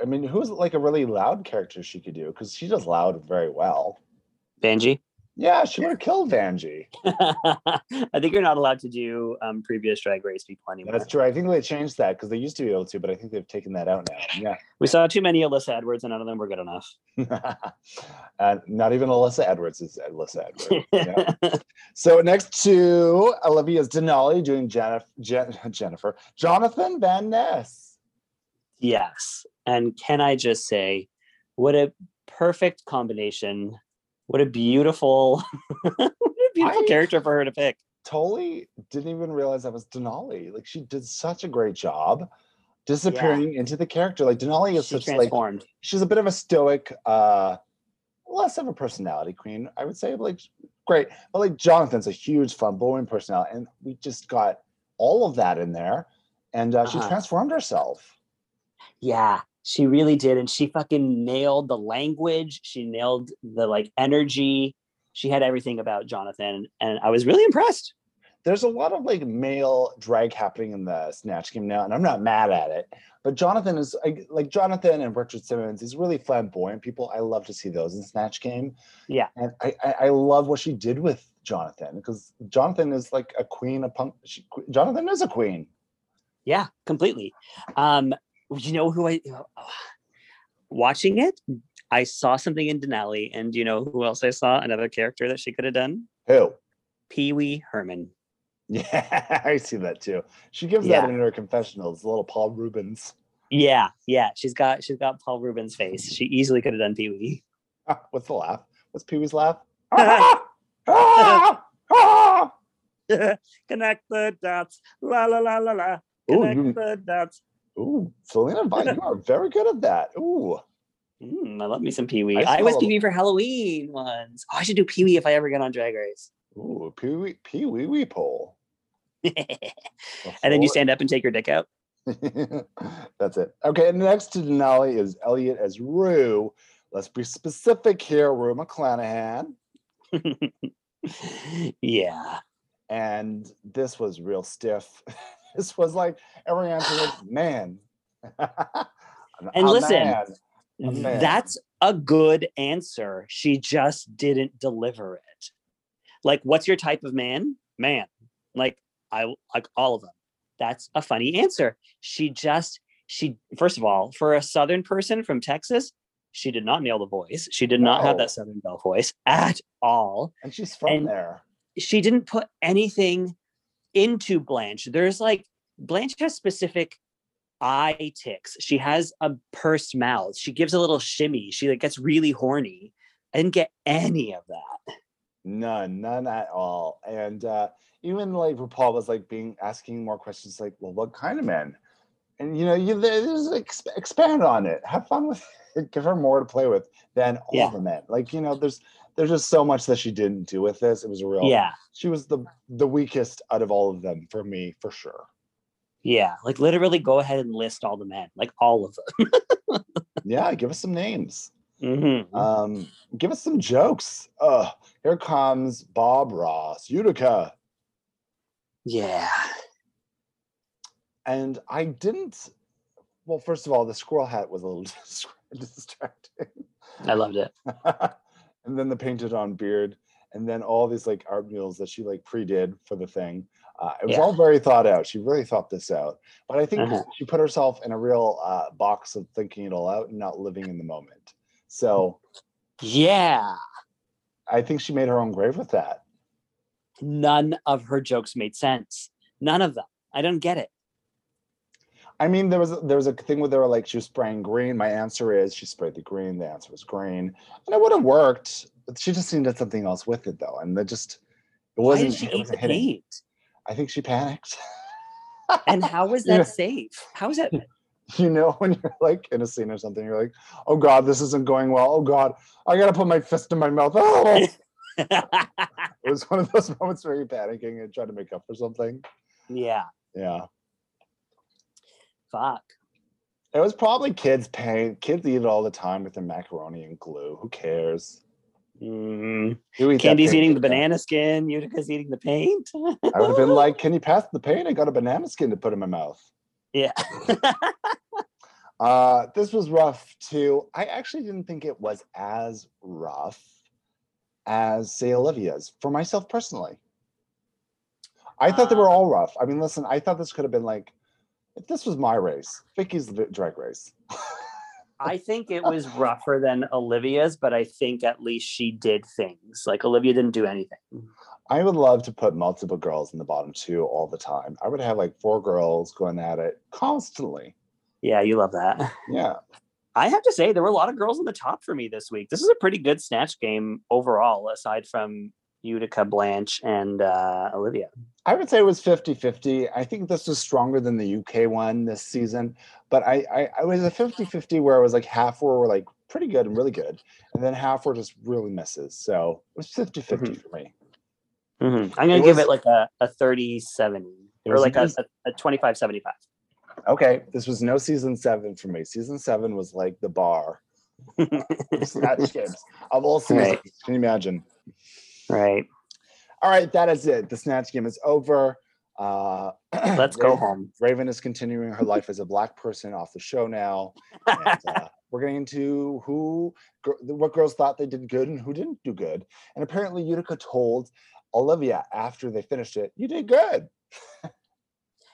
I mean, who's like a really loud character she could do? Because she does loud very well. Benji. Yeah, she would have killed Vanjie. <laughs> I think you're not allowed to do um, previous Drag Race people anymore. That's true. I think they changed that because they used to be able to, but I think they've taken that out now. Yeah. We saw too many Alyssa Edwards, and none of them were good enough. And <laughs> not even Alyssa Edwards is Alyssa Edwards. Yeah. So next to Olivia's Denali doing Jennifer, Jen, <laughs> Jennifer, Jonathan Van Ness. yes. And can I just say, what a perfect combination. What a beautiful, <laughs> what a beautiful I- character for her to pick. Totally didn't even realize that was Denali. Like she did such a great job disappearing into the character. Like Denali is She such like transformed. she's a bit of a stoic, uh less of a personality queen, I would say. Like great. But like Jonathan's a huge flamboyant personality, and we just got all of that in there. And uh, she Uh-huh. transformed herself. Yeah, she really did. And she fucking nailed the language. She nailed the like energy. She had everything about Jonathan. And I was really impressed. there's a lot of like male drag happening in the snatch game now and i'm not mad at it but jonathan is like, like jonathan and richard simmons is really flamboyant people i love to see those in snatch game Yeah. and i i, I love what she did with jonathan because jonathan is like a queen of punk she, jonathan is a queen Yeah, completely. Um, you know who I watching it, I saw something in Denali, and you know who else I saw? Another character that she could have done? who Pee Wee Herman. <laughs> Yeah, I see that too. She gives Yeah. that in her confessionals, little Paul Reubens. Yeah, yeah. She's got she's got Paul Reubens' face. She easily could have done Pee Wee. What's the laugh? What's Pee Wee's laugh? <laughs> Ah! Ah! Ah! <laughs> Connect the dots. La la la la la. Ooh, Connect you- the dots. Ooh, Selena Vine, you are very good at that. Ooh. Mm, I love me some Pee Wee. I I, was Pee Wee for Halloween once. Oh, I should do Pee Wee if I ever get on Drag Race. Ooh, Pee Wee Pee Wee Wee pole. <laughs> and then you stand up and take your dick out. <laughs> That's it. Okay, next to Denali is Elliott as Rue. Let's be specific here, Rue McClanahan. <laughs> yeah. And this was real stiff. This was like every answer was man. <laughs> And A listen, man. A man. That's a good answer. She just didn't deliver it. Like, what's your type of man? Man. Like, I like all of them. That's a funny answer. She just, she, first of all, for a Southern person from Texas, she did not nail the voice. She did not have that Southern Belle voice at all. and she's from and- there. She didn't put anything into Blanche. There's like, Blanche has specific eye ticks. She has a pursed mouth. She gives a little shimmy. She like gets really horny. I didn't get any of that. None, none at all. And uh, even like RuPaul was like being asking more questions, like, well, what kind of men? And you know, you there's ex- expand on it. Have fun with it. Give her more to play with than all Yeah. the men. Like you know, there's there's just so much that she didn't do with this. It was a real. Yeah. She was the the weakest out of all of them for me, for sure. Yeah. Like literally go ahead and list all the men, like all of them. <laughs> Yeah, give us some names. Mhm. Um, give us some jokes. Uh, here comes Bob Ross, Utica. yeah. and I didn't. Well, first of all, the squirrel hat was a little <laughs> <laughs> distracting, I loved it. And then the painted on beard, and then all these like art mules that she like pre-did for the thing. Uh, it was Yeah. all very thought out. She really thought this out, but I think Uh-huh. she put herself in a real uh, box of thinking it all out and not living in the moment. So Yeah. I think she made her own grave with that. None of her jokes made sense. None of them. I don't get it. I mean, there was there was a thing where they were like she was spraying green. My answer is she sprayed the green. The answer was green, and it would have worked. But she just needed something else with it though, and that just it wasn't. Why did she it eat the hitting. paint? I think she panicked. And how was <laughs> Yeah. that safe? How is that? <laughs> you know, when you're like in a scene or something, you're like, "Oh God, this isn't going well. Oh God, I gotta put my fist in my mouth." Oh, <laughs> it was one of those moments where you're panicking and trying to make up for something. yeah. Yeah, Fuck. it was probably kids' paint. Kids eat it all the time with their macaroni and glue. Who cares? Mm. You eat that Kandy's eating the Utica. banana skin. Utica's eating the paint. I would have been like, "Can you pass the paint? I got a banana skin to put in my mouth." yeah. <laughs> Uh, this was rough too. I actually didn't think it was as rough as say Olivia's for myself personally. I thought they were Ah. all rough. I mean, listen, I thought this could have been like, if this was my race, Vicky's drag race. I <laughs> think it was rougher than Olivia's, but I think at least she did things. Like Olivia didn't do anything. I would love to put multiple girls in the bottom two all the time. I would have like four girls going at it constantly. Yeah, you love that. <laughs> Yeah. I have to say, there were a lot of girls in the top for me this week. This is a pretty good snatch game overall, aside from Utica, Blanche, and uh, Olivia. I would say it was 50 50. I think this was stronger than the UK one this season, but I, I, I was a 50 50 where I was like half were like pretty good and really good, and then half were just really misses. So it was 50 50 for me. I'm going to give was- it like a, a 30 70 or like a, a, a 25 75. Okay, this was no season seven for me. Season seven was like the bar. <laughs> Snatch games of all seasons. Right. Can you imagine? Right. All right, that is it. The snatch game is over. Uh, <clears throat> Let's go Raven- home. Raven is continuing her life as a black person off the show now. and, uh, <laughs> we're getting into who what girls thought they did good and who didn't do good and apparently utica told olivia after they finished it you did good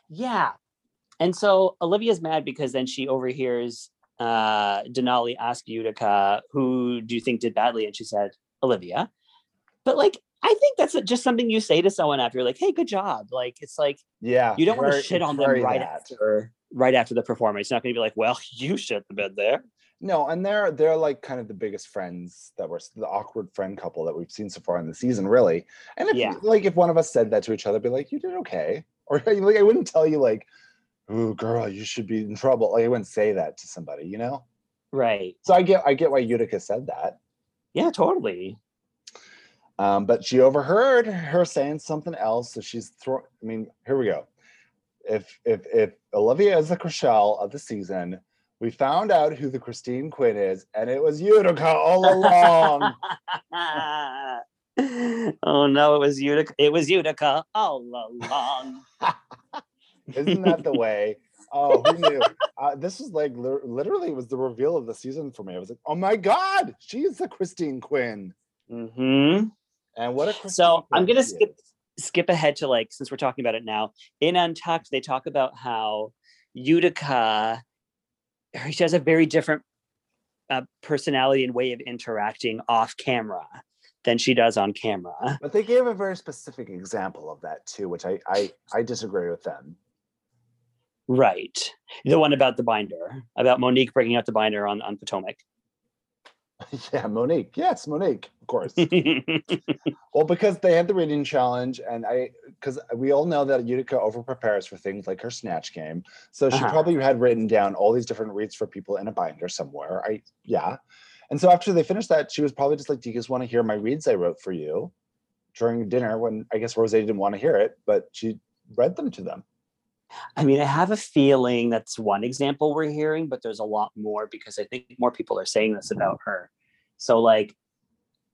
Yeah. And so Olivia's mad because then she overhears uh Denali ask Utica, who do you think did badly? And she said, Olivia. But like, I think that's just something you say to someone after you're like, hey, good job. Like it's like Yeah. you don't want to shit on them right that. after right after the performance. It's not gonna be like, well, <laughs> you shit the bed there. No, and they're they're like kind of the biggest friends that were the awkward friend couple that we've seen so far in the season, really. And if Yeah. like if one of us said that to each other, be like, "You did okay," <laughs> or like I wouldn't tell you like, "Ooh, girl, you should be in trouble." Like I wouldn't say that to somebody, you know. Right. So I get I get why Utica said that, Yeah, totally. Um, but she overheard her saying something else, so she's throwing. I mean, here we go. If if if Olivia is the Chrishell of the season, we found out who the Christine Quinn is, and it was Utica all along. <laughs> oh no, it was Utica. It was Utica all along. <laughs> Isn't that the way? Oh, who knew? <laughs> Uh, this was like li- literally was the reveal of the season for me. I was like, oh my god, she's the Christine Quinn, hmm and what a Christine So I'm gonna skip is. skip ahead to like since we're talking about it now. In Untucked, they talk about how Utica she has a very different uh, personality and way of interacting off camera than she does on camera. But they gave a very specific example of that too, which I I, I disagree with them. Right. The one about the binder, about Monique breaking out the binder on, on Potomac. <laughs> yeah, Monique. Yes, Monique, of course. <laughs> well, because they had the reading challenge, and I because we all know that Utica over prepares for things like her snatch game. So she Uh-huh. probably had written down all these different reads for people in a binder somewhere. I yeah. And so after they finished that, she was probably just like, Do you guys want to hear my reads I wrote for you during dinner when I guess Rose didn't want to hear it, but she read them to them. I mean, I have a feeling that's one example we're hearing, but there's a lot more because I think more people are saying this about her. So, like,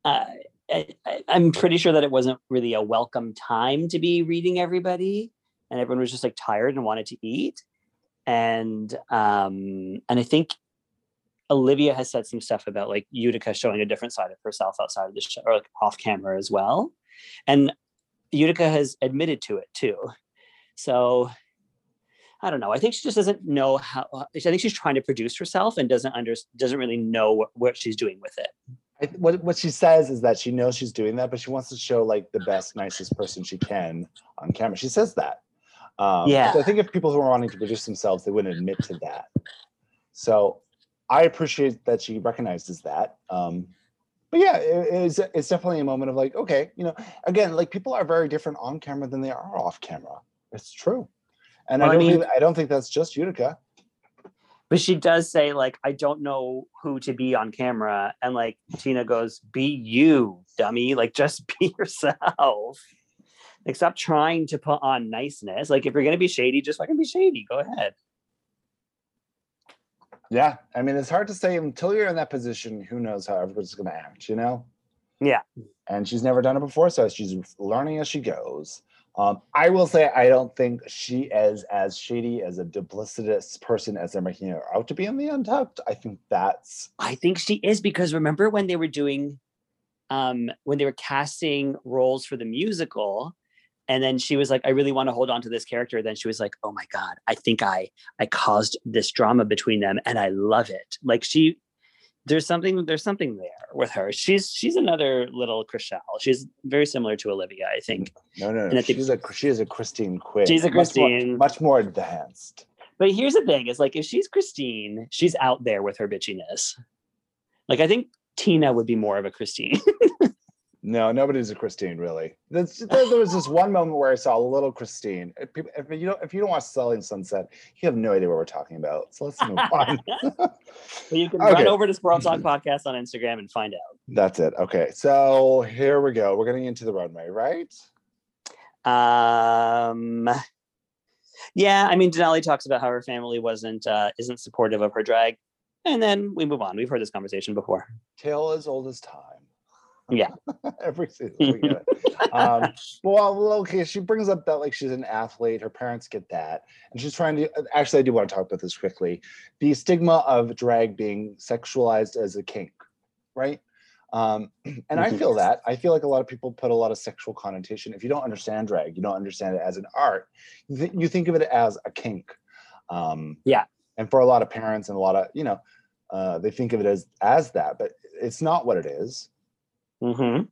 uh, I, I'm pretty sure that it wasn't really a welcome time to be reading everybody, and everyone was just like tired and wanted to eat. And um, and I think Olivia has said some stuff about like Utica showing a different side of herself outside of the show or like off camera as well. And Utica has admitted to it too. So I don't know. I think she just doesn't know how. I think she's trying to produce herself and doesn't under doesn't really know what, what she's doing with it. I, what what she says is that she knows she's doing that, but she wants to show like the best, nicest person she can on camera. She says that. Um, Yeah. So I think if people who are wanting to produce themselves, they wouldn't admit to that. So I appreciate that she recognizes that. Um, but yeah, it, it's it's definitely a moment of like, okay, you know, again, like people are very different on camera than they are off camera. It's true, and Well, I I don't mean- think, I don't think that's just Utica. But she does say like, I don't know who to be on camera, and like Tina goes, "Be you, dummy! Like just <laughs> be yourself. Like stop trying to put on niceness. Like if you're gonna be shady, just fucking be shady. Go ahead." Yeah, I mean, it's hard to say until you're in that position. Who knows how everybody's going to act? You know. Yeah. and she's never done it before, so she's learning as she goes. Um, I will say I don't think she is as shady as a duplicitous person as they're making her out to be in the Untucked. I think that's I think she is because remember when they were doing um when they were casting roles for the musical and then she was like I really want to hold on to this character then she was like oh my god I think I I caused this drama between them and I love it like she there's something there's something there with her she's she's another little Chrishell she's very similar to Olivia I think no, no, And no. I think- She's a she is a Christine Quinn. She's a much more- Christine. much more advanced. but here's the thing is like if she's Christine she's out there with her bitchiness like I think Tina would be more of a Christine <laughs> No, nobody's a Christine really. That's, there, there was this one moment where I saw a little Christine. If, people, if you don't, if you don't watch Selling Sunset, you have no idea what we're talking about. So let's move <laughs> on. But you can Okay. run over to Squirrel Talk Podcast on Instagram and find out. That's it. Okay, so here we go. We're getting into the runway, right? Um, yeah, I mean, Denali talks about how her family wasn't uh, isn't supportive of her drag, and then we move on. We've heard this conversation before. Tale as old as time. Yeah. <laughs> Every season we get it. <laughs> Um, well, okay. She brings up that like she's an athlete. Her parents get that, and she's trying to. Actually, I do want to talk about this quickly. The stigma of drag being sexualized as a kink, right? Um, <clears throat> and I Mhm. feel that. I feel like a lot of people put a lot of sexual connotation. If you don't understand drag, you don't understand it as an art. You, th- you think of it as a kink. Um, Yeah. And for a lot of parents and a lot of you know, uh, they think of it as as that, but it's not what it is. Hmm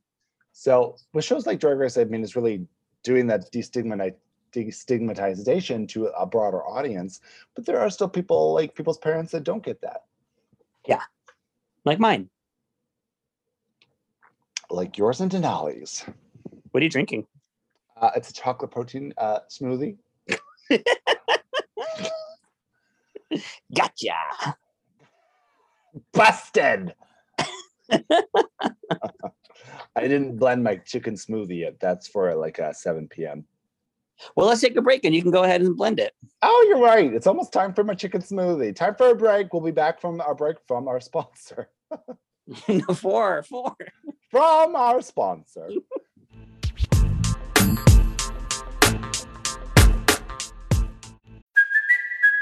So with shows like Drag Race, I mean, it's really doing that destigmatization to a broader audience. But there are still people like people's parents that don't get that. Yeah. Like mine. Like yours and Denali's. What are you drinking? Uh, it's a chocolate protein uh, smoothie. <laughs> Gotcha. Busted. <laughs> I didn't blend my chicken smoothie yet. That's for like uh, 7 p.m. Well, let's take a break and you can go ahead and blend it. Oh, you're right. It's almost time for my chicken smoothie. Time for a break. We'll be back from our break from our sponsor. <laughs> four, four. From our sponsor. <laughs>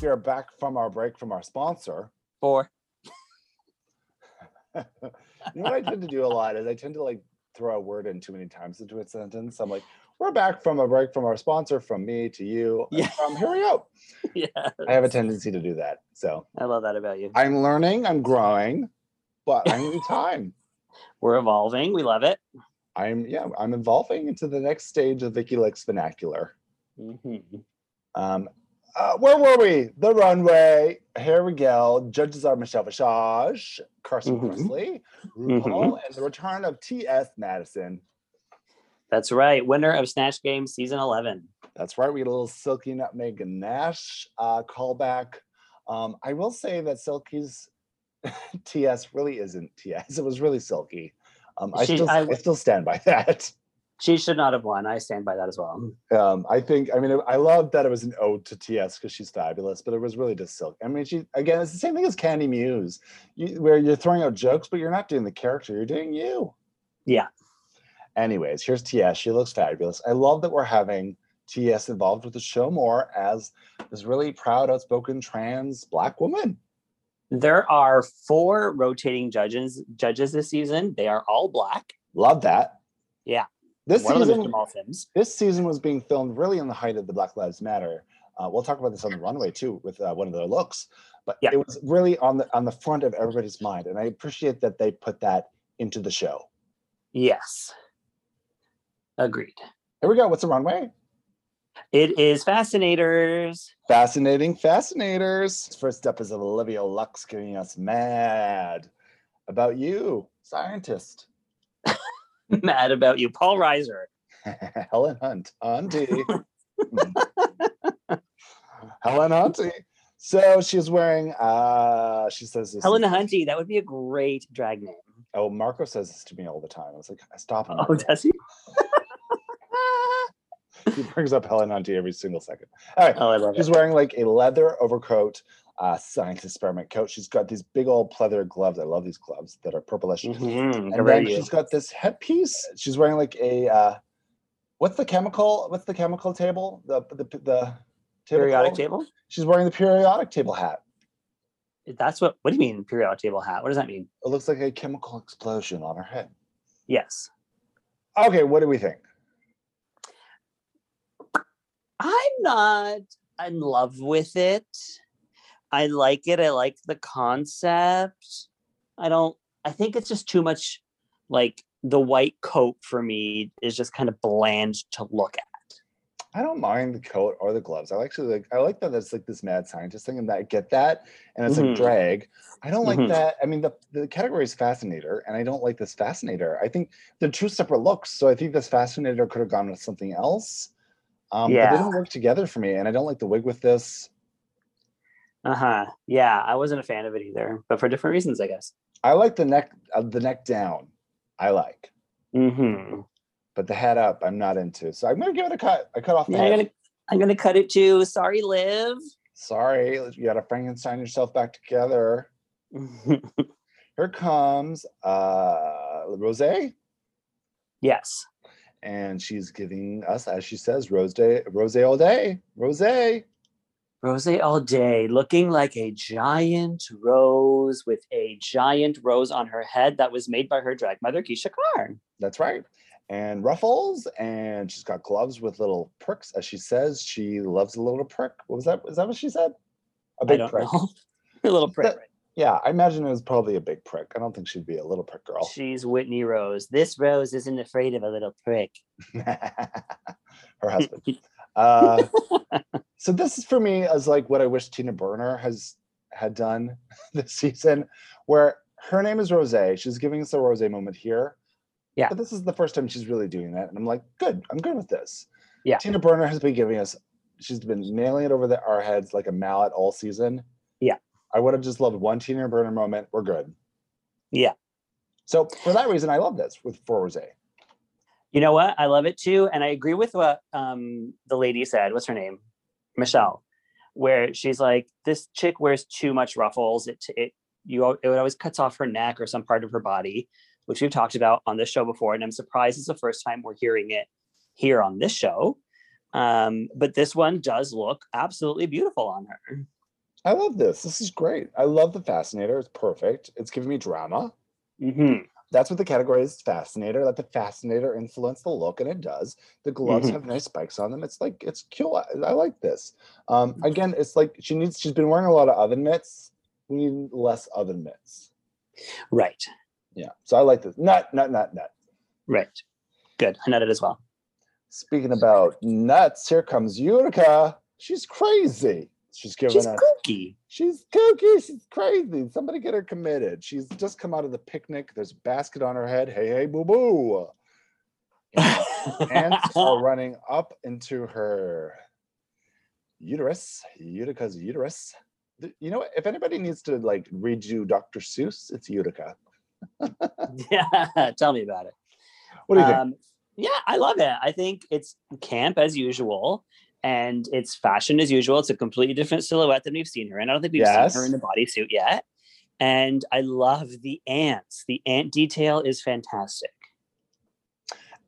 We are back from our break from our sponsor. Four. <laughs> you know what I tend to do a lot is I tend to like throw a word in too many times into a sentence. I'm like, we're back from a break from our sponsor, from me to you. Yeah. From here we go. <laughs> Yeah. I have a tendency to do that. So I love that about you. I'm learning, I'm growing, but I need <laughs> time. We're evolving. We love it. I'm yeah, I'm evolving into the next stage of Vicky Licks vernacular. Mhm. Um, uh, where were we? The runway. Here we go. Judges are Michelle Visage, Carson Mhm. Kressley, RuPaul, and the return of T.S. Madison. That's right. Winner of Snatch Game season 11. That's right. We had a little Silky Nutmeg Ganache uh, callback. Um, I will say that Silky's <laughs> TS really isn't TS. It was really Silky. Um, I She- still I I, w- still stand by <laughs> that. She should not have won. I stand by that as well. Um, I think I mean I love that it was an ode to TS because she's fabulous, but it was really just Silk. I mean, she again, it's the same thing as Kandy Muse, you, where you're throwing out jokes, but you're not doing the character, you're doing you. Yeah. Anyways, here's TS. She looks fabulous. I love that we're having TS involved with the show more as this really proud, outspoken trans black woman. There are four rotating judges judges this season. They are all black. Love that. Yeah. This One of them is season, this season was being filmed really in the height of the Black Lives Matter. Uh, we'll talk about this on the runway too with uh, one of their looks, but Yeah. it was really on the on the front of everybody's mind, and I appreciate that they put that into the show. Yes. Agreed. Here we go. What's the runway? It is Fascinators. Fascinating, fascinators. First up is Olivia Lux getting us mad about you, scientist. <laughs> Mad about you. Paul Reiser. <laughs> Helen Hunt, Auntie. <laughs> Helen Hunty. So she's wearing uh she says this Helen Hunty. That would be a great drag name. Oh, Marco says this to me all the time. I was like, stop him. Oh, Marco." does he? he brings up Helen Hunty every single second. All right. Oh, I love She's it. wearing like a leather overcoat, uh, science experiment coat. She's got these big old pleather gloves. I love these gloves that are purplish. Mhm, And then she's got this headpiece. She's wearing like a uh, what's the chemical? What's the chemical table? The the the table periodic called? table. She's wearing the periodic table hat. That's what. What do you mean periodic table hat? What does that mean? It looks like a chemical explosion on her head. Yes. Okay, what do we think? I'm not in love with it. I like it. I like the concept. I don't, I think it's just too much like the white coat for me is just kind of bland to look at. I don't mind the coat or the gloves. I actually like I like that it's like this mad scientist thing and that I get that and it's Mhm. like drag. I don't like Mhm. that. I mean the, the category is fascinator and I don't like this fascinator. I think they're two separate looks. So I think this fascinator could have gone with something else. Um but Yeah. they don't work together for me and I don't like the wig with this. Uh huh. Yeah, I wasn't a fan of it either, but for different reasons, I guess. I like the neck uh, the neck down. I like. Hmm. But the head up I'm not into. So I'm gonna give it a cut. I cut off the Yeah, I'm head. gonna, I'm gonna cut it too. Sorry, Liv. Sorry, you gotta Frankenstein yourself back together. <laughs> here comes uh Rose, Yes. and she's giving us, as she says, Rose Day, Rose all day, Rose. Rose all day, looking like a giant rose with a giant rose on her head that was made by her drag mother, Keisha Carr. That's right. And ruffles, and she's got gloves with little pricks, as she says. She loves a little prick. What was that? Is that what she said? A big prick. <laughs> a little prick. That- Yeah, I imagine it was probably a big prick. I don't think she'd be a little prick girl. She's Whitney Rose. This rose isn't afraid of a little prick. <laughs> Her husband. Uh, <laughs> so this is for me as like what I wish Tina Burner has had done <laughs> this season, where her name is Rose. She's giving us a Rose moment here. Yeah. But this is the first time she's really doing that. And I'm like, good, I'm good with this. Yeah. Tina Burner has been giving us, she's been nailing it over the, our heads like a mallet all season. Yeah. I would have just loved one Tina Burner moment. We're good. Yeah. So for that reason, I love this with for Rose. You know what? I love it too. And I agree with what um, the lady said. What's her name? Michelle. Where she's like, this chick wears too much ruffles. It, it, you, it always cuts off her neck or some part of her body, which we've talked about on this show before. And I'm surprised it's the first time we're hearing it here on this show. Um, but this one does look absolutely beautiful on her. I love this. This is great. I love the fascinator. It's perfect. It's giving me drama. Mhm. That's what the category is fascinator. Let the fascinator influence the look, and it does. The gloves Mhm. have nice spikes on them. It's like it's cute. I, I like this. Um, again, it's like she needs. She's been wearing a lot of oven mitts. We need less oven mitts. Right. Yeah. So I like this. Nut, nut, nut, nut. Right. Good. I nutted as well. Speaking about nuts, here comes Utica. She's crazy. She's giving She's us. kooky. She's kooky. She's crazy. Somebody get her committed. She's just come out of the picnic. There's a basket on her head. Hey, hey, boo boo. And <laughs> ants are running up into her uterus, Utica's uterus. You know what? If anybody needs to like redo Dr. Seuss, it's Utica. <laughs> yeah. <laughs> Tell me about it. What do you think? Um, yeah, I love it. I think it's camp as usual, and it's fashion as usual. It's a completely different silhouette than we've seen her in. I don't think we've Yes. seen her in a bodysuit yet. And I love the ants. The ant detail is fantastic.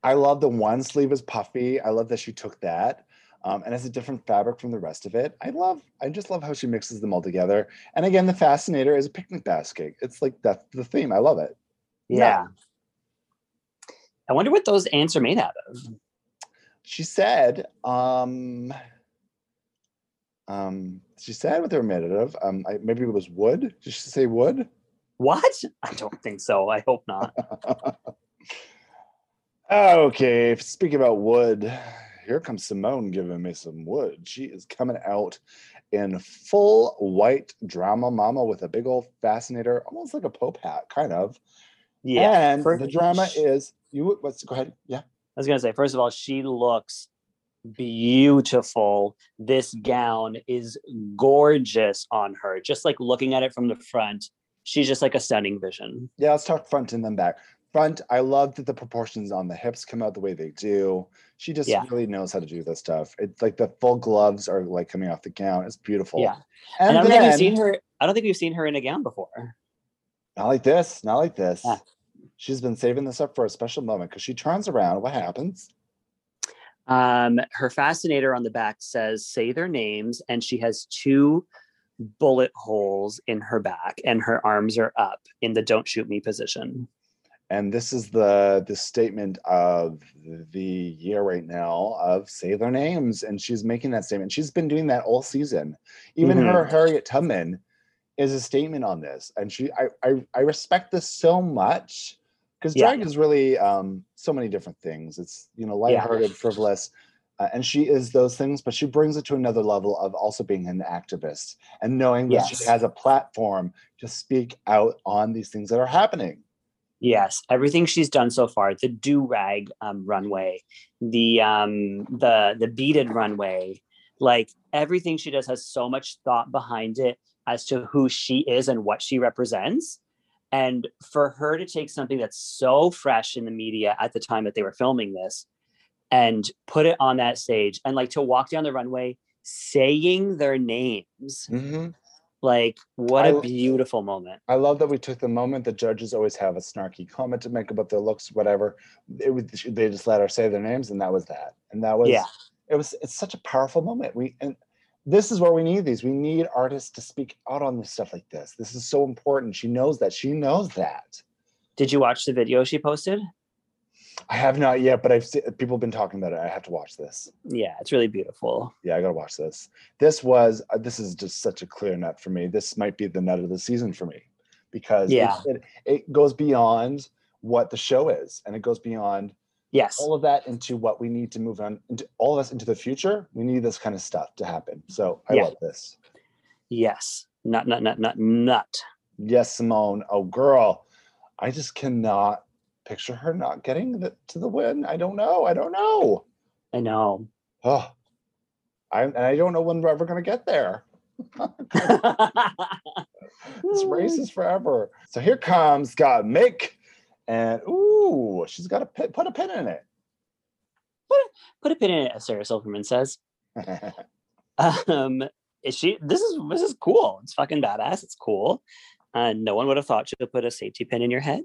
I love the one sleeve is puffy. I love that she took that. Um, and it's a different fabric from the rest of it. I love, I just love how she mixes them all together. And again, the fascinator is a picnic basket. It's like that's the theme. I love it. Yeah. I wonder what those ants are made out of. She said, um, um, she said were made of. Um, I, maybe it was wood. Did she say wood? What? <laughs> I don't think so. I hope not. <laughs> okay, speaking about wood, here comes Symone giving me some wood. She is coming out in full white drama mama with a big old fascinator, almost like a Pope hat, kind of. Yeah. and the drama is you. Let's go ahead. Yeah, was gonna say, first of all, she looks beautiful. This gown is gorgeous on her. Just like looking at it from the front, she's just like a stunning vision. yeah. Let's talk front and then back. Front, I love that the proportions on the hips come out the way they do. She just Yeah. really knows how to do this stuff. It's like the full gloves are like coming off the gown. It's beautiful. Yeah. and, And I don't then think we've seen her. I don't think we've seen her in a gown before. not like this, not like this. Yeah. She's been saving this up for a special moment because she turns around. What happens? Um, her fascinator on the back says "Say their names," and she has two bullet holes in her back, and her arms are up in the "Don't shoot me" position. And this is the the statement of the year right now of say their names, and she's making that statement. She's been doing that all season. Even her Harriet Tubman is a statement on this, and she I I, I respect this so much because Yeah. drag is really um so many different things. It's you know Yeah. lighthearted, frivolous. Uh, and she is those things, but she brings it to another level of also being an activist and knowing that she has a platform to speak out on these things that are happening. Yes, everything she's done so far, the do rag um, runway, the um, the the beaded runway, like everything she does has so much thought behind it as to who she is and what she represents. And for her to take something that's so fresh in the media at the time that they were filming this and put it on that stage and like to walk down the runway saying their names Mhm. Like, what I- a beautiful moment. I love that we took the moment. The judges always have a snarky comment to make about their looks, whatever. It was they just let her say their names, and that was that. And that was Yeah. It was it's such a powerful moment. We and this is where we need these. We need artists to speak out on this stuff like this. This is so important. She knows that. She knows that. Did you watch the video she posted? I have not yet, but I've seen people have been talking about it. I have to watch this. Yeah, it's really beautiful. Yeah, I gotta watch this. This was uh, this is just such a clear nut for me. This might be the nut of the season for me because it- Yeah. it, it goes beyond what the show is, and it goes beyond Yes. all of that into what we need to move on into all of us into the future. We need this kind of stuff to happen. So I Yeah. love this. Yes. Nut, nut, nut, nut, nut. Yes, Symone. Oh, girl, I just cannot picture her not getting the, to the win. I don't know. I don't know. I know. Oh, I and I don't know when we're ever gonna get there. <laughs> <laughs> this race is forever. So here comes Gottmik, and ooh, she's got a pin, put a pin in it. Put a pin in it, as Sarah Silverman says. <laughs> Um, is she? This is this is cool. It's fucking badass. It's cool. Uh, no one would have thought she'd put a safety pin in your head.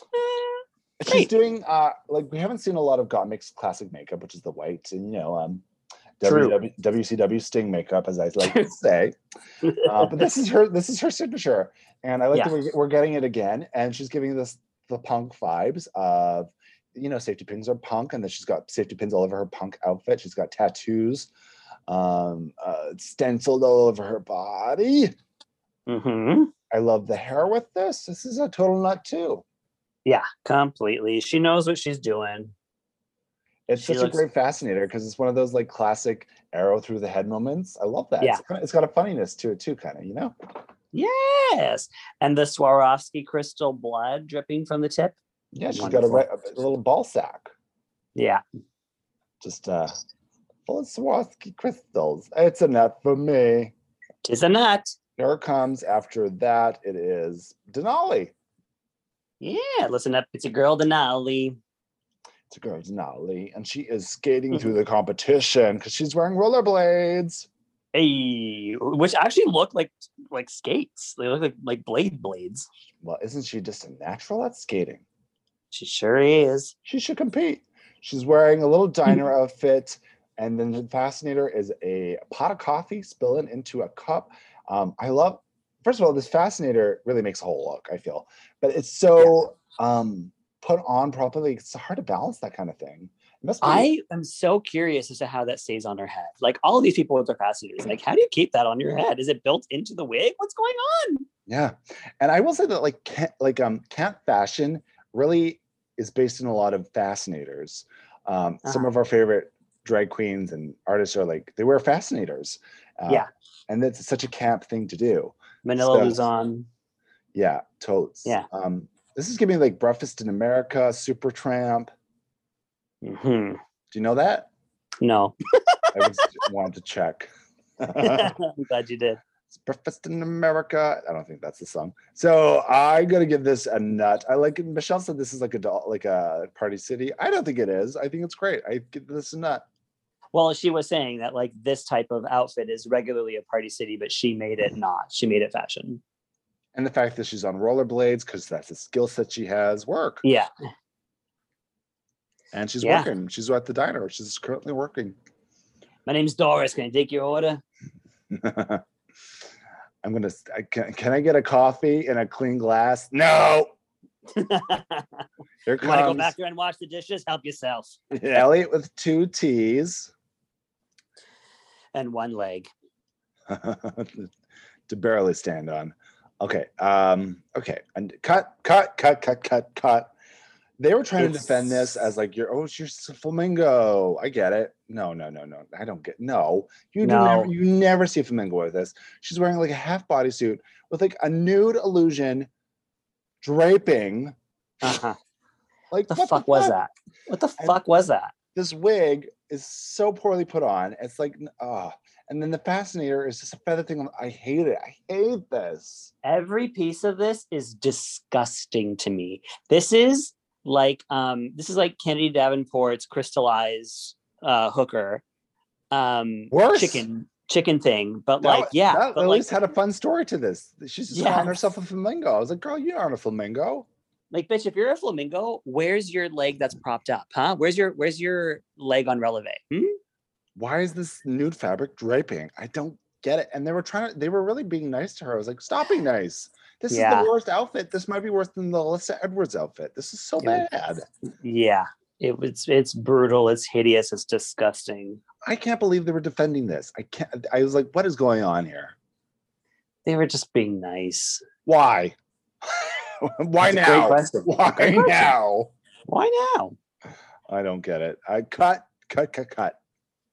Eh, She's Great. doing uh like we haven't seen a lot of Gottmik's classic makeup, which is the white and you know um. WW, WCW Sting makeup, as I <laughs> like to say. Uh, but this is <laughs> her this is her signature, and I like that we're, we're getting it again. And she's giving this the punk vibes of you know safety pins are punk, and then she's got safety pins all over her punk outfit. She's got tattoos, um, uh, stenciled all over her body. hmm I love the hair with this. This is a total nut too. Yeah, completely. She knows what she's doing. It's She such looks- a great fascinator because it's one of those like classic arrow through the head moments. I love that. Yeah. It's, kinda, it's got a funniness to it too, kind of, you know? Yes, and the Swarovski crystal blood dripping from the tip. Yeah, she's got a, a little ball sack, Yeah, just uh, full of Swarovski crystals. It's a nut for me. tis a nut. Here comes after that. It is Denali. Yeah, listen up. It's a girl Denali. It's a girl Denali, and she is skating through the competition because she's wearing rollerblades. Hey, which actually look like like skates. They look like like blade blades. Well, isn't she just a natural at skating? She sure is. she should compete. She's wearing a little diner outfit, and then the fascinator is a pot of coffee spilling into a cup. Um, I love, first of all, this fascinator really makes a whole look, I feel, but it's so um, put on properly. It's hard to balance that kind of thing. Be, I am so curious as to how that stays on her head. Like all these people with their fascinators, like how do you keep that on your head? Is it built into the wig? What's going on? yeah. And I will say that like camp, like um camp fashion really is based in a lot of fascinators. Um, Some Uh-huh. of our favorite drag queens and artists are like they wear fascinators. Uh, Yeah. and that's such a camp thing to do. Manila So- Luzon. Yeah, totes. Yeah. Um, this is giving me like Breakfast in America, Supertramp. hmm Do you know that? No, <laughs> I was wanted to check. <laughs> <laughs> I'm glad you did. It's Breakfast in America. I don't think that's the song. So I gotta give this a nut. I like it. Michelle said this is like a doll, like a party city. I don't think it is. I think it's great. I give this a nut. Well, she was saying that like this type of outfit is regularly a party city, but she made it not. She made it fashion. And the fact that she's on rollerblades, because that's a skill set she has, work. Yeah. And she's Yeah. working. She's at the diner. She's currently working. My name's Doris. Can I take your order? <laughs> I'm gonna. I, can, can I get a coffee in a clean glass? No. <laughs> you Here want to go back there and wash the dishes? Help yourself. <laughs> Elliott with two T's And one leg. to barely stand on. Okay. Um. Okay. And cut, cut, cut, cut, cut, cut. They were trying to defend this as like you're oh you're s- flamingo. I get it. No, no, no, no. I don't get no. You do never you never see a flamingo with this. She's wearing like a half bodysuit with like a nude illusion draping. Uh-huh. Like the what fuck was fuck? that? What the fuck was that? This wig is so poorly put on. It's like ah. And then the fascinator is just a feather thing. I hate it. I hate this. Every piece of this is disgusting to me. This is like um this is like Kennedy Davenport's crystallized uh hooker um Worse? chicken chicken thing, but That like, yeah, that but at like, least had a fun story to this. She's just calling herself a flamingo. I was like, girl, you aren't a flamingo. like, bitch, if you're a flamingo, where's your leg that's propped up, huh? Where's your where's your leg on releve? Hmm? Why is this nude fabric draping? I don't get it. And they were trying to, they were really being nice to her. I was like, stop being nice. This Yeah. is the worst outfit. This might be worse than the Alyssa Edwards outfit. This is so Yeah. bad. Yeah, it was. It's brutal. It's hideous. It's disgusting. I can't believe they were defending this. I can't. I was like, what is going on here? They were just being nice. Why? <laughs> Why That's now? Why now? Why now? I don't get it. I cut, cut, cut, cut.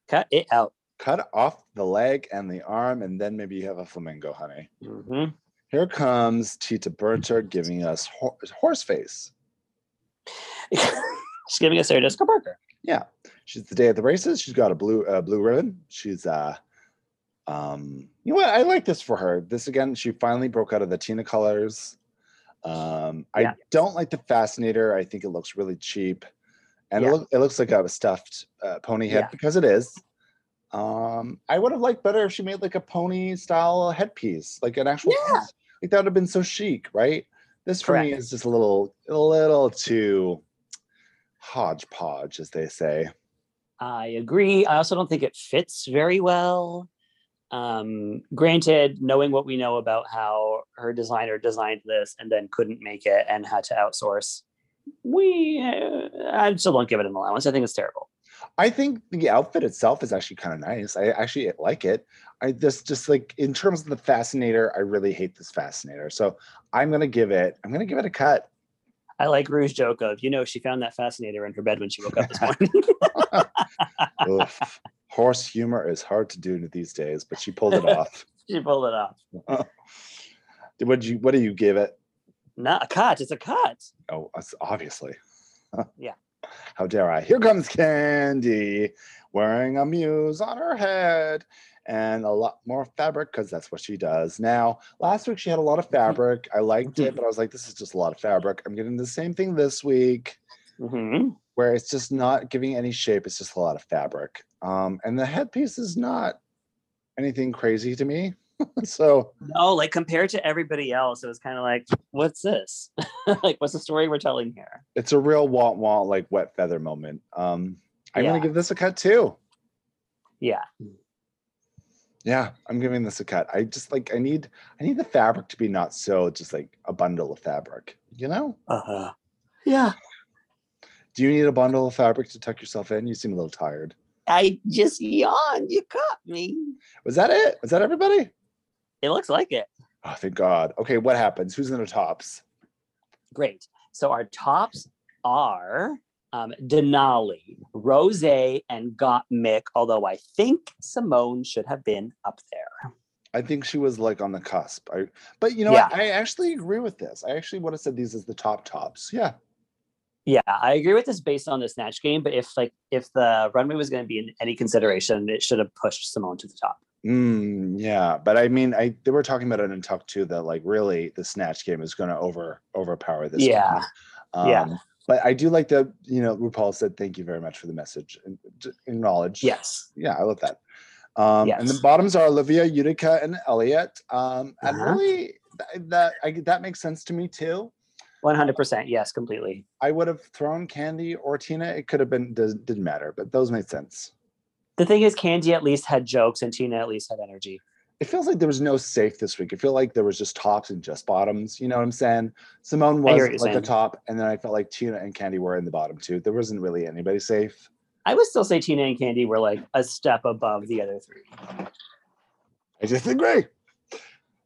Cut it out. Cut off the leg and the arm, and then maybe you have a flamingo, honey. Mhm. Here comes Tina Burner giving us hor- horse face. <laughs> She's giving us Sarah Jessica Parker. Yeah, she's the day of the races. She's got a blue uh, blue ribbon. She's uh, um, you know what? I like this for her. This again, she finally broke out of the Tina colors. Um, I don't like the fascinator. I think it looks really cheap, and Yeah. it, look, it looks like a stuffed uh, pony head Yeah. because it is. Um, I would have liked better if she made like a pony style headpiece, like an actual. Yeah. piece. Like that would have been so chic, right? This for me is just a little, a little too hodgepodge, as they say. I agree. I also don't think it fits very well. Um, granted, knowing what we know about how her designer designed this and then couldn't make it and had to outsource, we uh, I still don't give it an allowance. I think it's terrible. I think the outfit itself is actually kind of nice. I actually like it. I just just like in terms of the fascinator, I really hate this fascinator. So I'm gonna give it. I'm gonna give it a cut. I like Rouge joke of you know she found that fascinator in her bed when she woke up this <laughs> morning. <laughs> Oof. Horse humor is hard to do these days, but she pulled it off. <laughs> she pulled it off. What do you? What do you give it? Not a cut. It's a cut. Oh, obviously. <laughs> Yeah. How dare I? Here comes Kandy wearing a muse on her head and a lot more fabric because that's what she does. Now, last week she had a lot of fabric. I liked it, but I was like, this is just a lot of fabric. I'm getting the same thing this week hmm where it's just not giving any shape. It's just a lot of fabric. Um, and the headpiece is not anything crazy to me. <laughs> <laughs> so No, like compared to everybody else, it was kind of like, what's this? <laughs> like, what's the story we're telling here? it's a real want want like wet feather moment. Um, I'm Yeah. gonna give this a cut too. Yeah. Yeah, I'm giving this a cut. I just like I need I need the fabric to be not so just like a bundle of fabric, you know? Uh-huh. Yeah. Do you need a bundle of fabric to tuck yourself in? You seem a little tired. I just yawned. You caught me. Was that it? Was that everybody? It looks like it. Oh, thank God. Okay, what happens? Who's in the tops? Great. So our tops are um, Denali, Rose, and Gottmik, although I think Symone should have been up there. I think she was like on the cusp. I but you know Yeah. what? I actually agree with this. I actually would have said these as the top tops. Yeah. Yeah, I agree with this based on the snatch game, but if like if the runway was going to be in any consideration, it should have pushed Symone to the top. Mm, yeah, but I mean, I they were talking about it in talk too that like really the snatch game is going to over overpower this. Yeah. Yeah. Um, But I do like the you know RuPaul said thank you very much for the message and acknowledge. Yes. Yeah, I love that. Um, And the bottoms are Olivia, Utica, and Elliott. Um, and Uh-huh. really th- that I, that makes sense to me too. 100%. Yes, completely. I would have thrown Kandy or Tina. It could have been does, didn't matter, but those made sense. The thing is, Kandy at least had jokes and Tina at least had energy. It feels like there was no safe this week. I feel like there was just tops and just bottoms. You know what I'm saying? Symone was like what the top, and then I felt like Tina and Kandy were in the bottom too. There wasn't really anybody safe. I would still say Tina and Kandy were like a step above the other three. I just agree.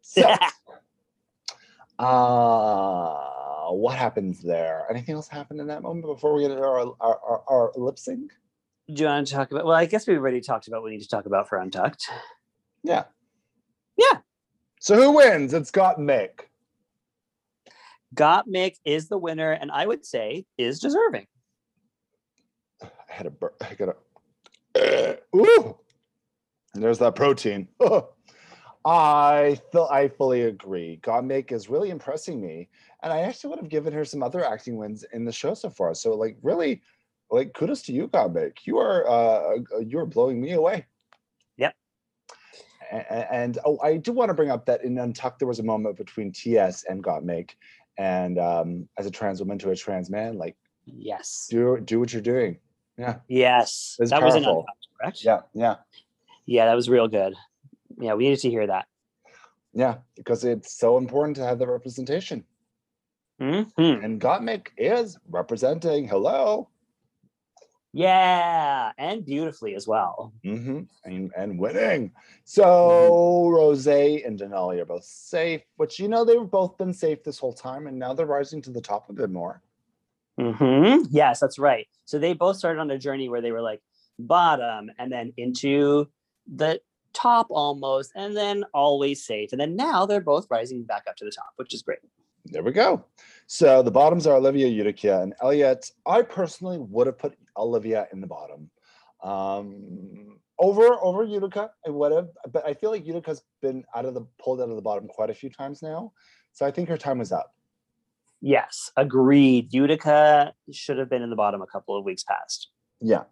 So, <laughs> uh, what happens there? Anything else happened in that moment before we get into our our, our, our lip sync? Do you want to talk about? Well, I guess we already talked about what we need to talk about for Untucked. Yeah. Yeah. So who wins? It's Gottmik. Got Mick is the winner, and I would say is deserving. I had a bur- I got a <clears throat> ooh. And there's that protein. <laughs> I feel I fully agree. Gottmik is really impressing me, and I actually would have given her some other acting wins in the show so far. So like really, like kudos to you, Gottmik. You are uh you're blowing me away. Yep. a- and, oh, I do want to bring up that in Untucked there was a moment between TS and Gottmik, and um, as a trans woman to a trans man, like Yes. do do what you're doing. Yeah, Yes. That was an powerful. Untucked, correct? yeah, yeah, Yeah, that was real good. Yeah, we needed to hear that. yeah, because it's so important to have the representation. Mhm. And Gottmik is representing. Hello. Yeah, and beautifully as well. hmm And, and winning. So Rose and Denali are both safe, which you know they've both been safe this whole time, and now they're rising to the top a bit more. hmm Yes, that's right. So they both started on a journey where they were like bottom and then into the top almost, and then always safe. And then now they're both rising back up to the top, which is great. There we go. So the bottoms are Olivia, Utica, and Elliott. I personally would have put Olivia in the bottom. Um, over over Utica, I would have, but I feel like Utica's been out of the pulled out of the bottom quite a few times now. So I think her time was up. Yes, agreed. Utica should have been in the bottom a couple of weeks past. Yeah.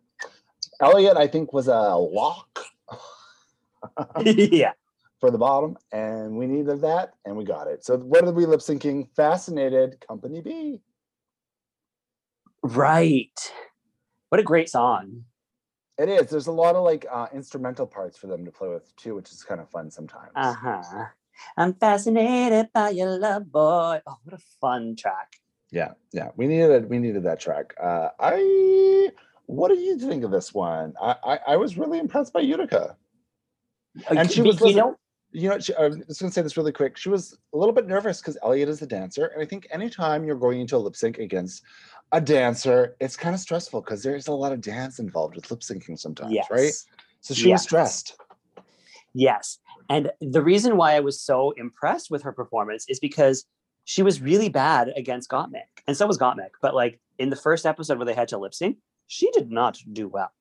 Elliott, I think, was a lock <laughs> yeah. For the bottom, and we needed that, and we got it. So what are we lip syncing? Fascinated, Company B. Right. What a great song. It is. There's a lot of like uh, instrumental parts for them to play with too, which is kind of fun sometimes. Uh huh. I'm fascinated by your love, boy. Oh, what a fun track. Yeah, yeah. We needed we needed that track. Uh, I. What do you think of this one? I I, I was really impressed by Utica. And Uh, she was you know, You know, she, um, I was going to say this really quick. She was a little bit nervous because Elliott is the dancer, and I think anytime you're going into a lip sync against a dancer, it's kind of stressful because there's a lot of dance involved with lip syncing sometimes, yes. right? So she was stressed. Yes. And the reason why I was so impressed with her performance is because she was really bad against Gottmik. And so was Gottmik. But like in the first episode where they had to lip sync, she did not do well.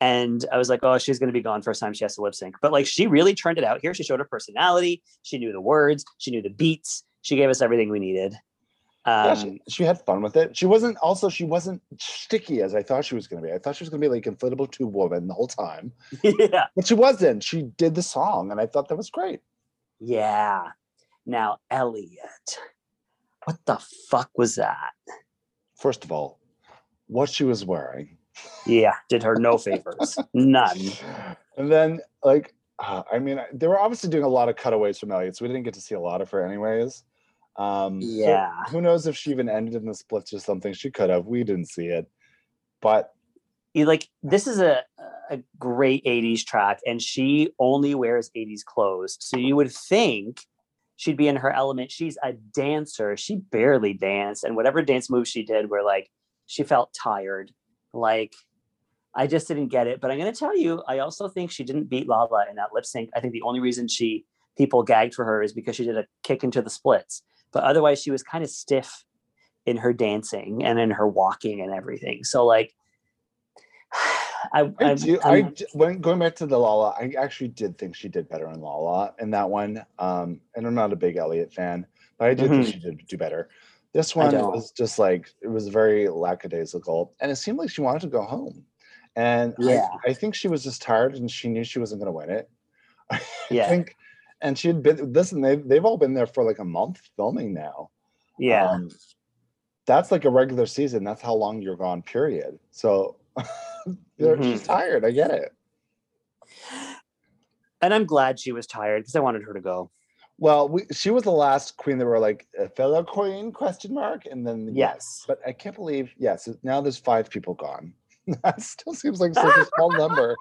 And I was like, oh, she's going to be gone first time she has to lip sync. But like she really turned it out here. She showed her personality. She knew the words. She knew the beats. She gave us everything we needed. Yeah, Um, she, she had fun with it. She wasn't also she wasn't sticky as I thought she was going to be. I thought she was going to be like inflatable tube woman the whole time, <laughs> yeah. but she wasn't. She did the song, and I thought that was great. Yeah. Now, Elliott, what the fuck was that? First of all, what she was wearing, Yeah, did her no favors. None. and then like uh, I mean, they were obviously doing a lot of cutaways from Elliott, so we didn't get to see a lot of her anyways. Um, so Yeah. who knows if she even ended in the splits or something? She could have. We didn't see it, but You like this is a a great 80s track and she only wears 80s clothes. So you would think she'd be in her element. She's a dancer. She barely danced and whatever dance moves she did were like she felt tired. Like I just didn't get it, but I'm going to tell you I also think she didn't beat LaLa in that lip sync. I think the only reason she people gagged for her is because she did a kick into the splits. But otherwise she was kind of stiff in her dancing and in her walking and everything. So like <sighs> I, I I'm- do. I I'm- d- when going back to the LaLa, I actually did think she did better in LaLa in that one. Um, and I'm not a big Elliott fan, but I did think she did do better. This Mm-hmm. One was just like it was very lackadaisical, and it seemed like she wanted to go home. And I- Yeah. I, think she was just tired, and she knew she wasn't going to win it. <laughs> I Yeah. think, and she had been. Listen, they they've all been there for like a month filming now. yeah. Um, that's like a regular season. That's how long you're gone. Period. So. <laughs> they're- She's Mhm. tired. I get it. and I'm glad she was tired because I wanted her to go. Well, we, she was the last queen that were like a fellow queen question mark, and then Yes. But I can't believe yes. Now there's five people gone. <laughs> that still seems like such a <laughs> small number.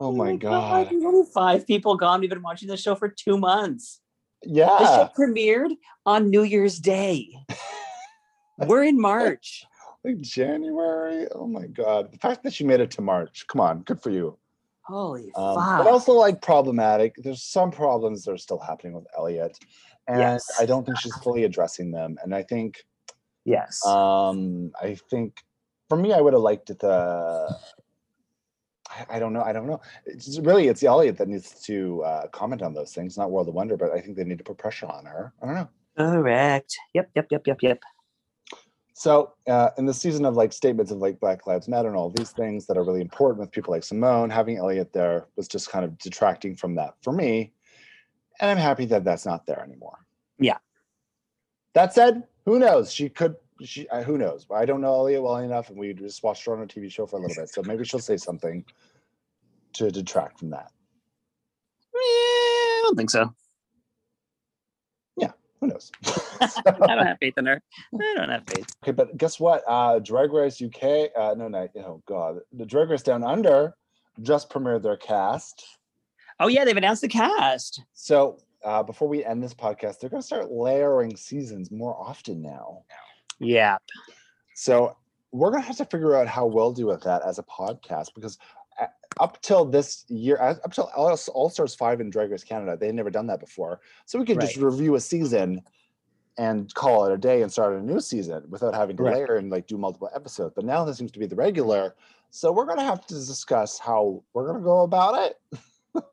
Oh, oh my god! Only five people gone. We've been watching the show for two months. Yeah, The show premiered on New Year's Day. <laughs> We're in March. like January. Oh my god! The fact that she made it to March. Come on, good for you. Holy Um, fuck. but also like problematic. There's some problems that are still happening with Elliott, and Yes. I don't think she's fully addressing them. And I think yes. Um, I think for me, I would have liked it. The I, I don't know. I don't know. It's really it's Elliott that needs to uh, comment on those things, not World of Wonder. But I think they need to put pressure on her. I don't know. Correct. Yep, yep, yep, yep, yep. So, uh, in the season of like statements of like Black Lives Matter and all these things that are really important with people like Symone, having Elliott there was just kind of detracting from that for me. And I'm happy that that's not there anymore. Yeah. That said, who knows? She could. She uh, who knows? I don't know Elliott well enough, and we just watched her on a TV show for a little bit, so maybe she'll say something to detract from that. Eh, I don't think so. Who knows? <laughs> <laughs> I don't have faith in her. I don't have faith. Okay, but guess what? Uh Drag Race UK, uh no, no, oh god. The Drag Race Down Under just premiered their cast. Oh yeah, they've announced the cast. So uh before we end this podcast, they're gonna start layering seasons more often now. Yeah. So we're gonna have to figure out how we'll do with that as a podcast because up till this year, up till All Stars Five in Drag Race Canada, they had never done that before. So we could just review a season and call it a day and start a new season without having to Right. layer and like do multiple episodes. But now this seems to be the regular. So we're gonna have to discuss how we're gonna go about it.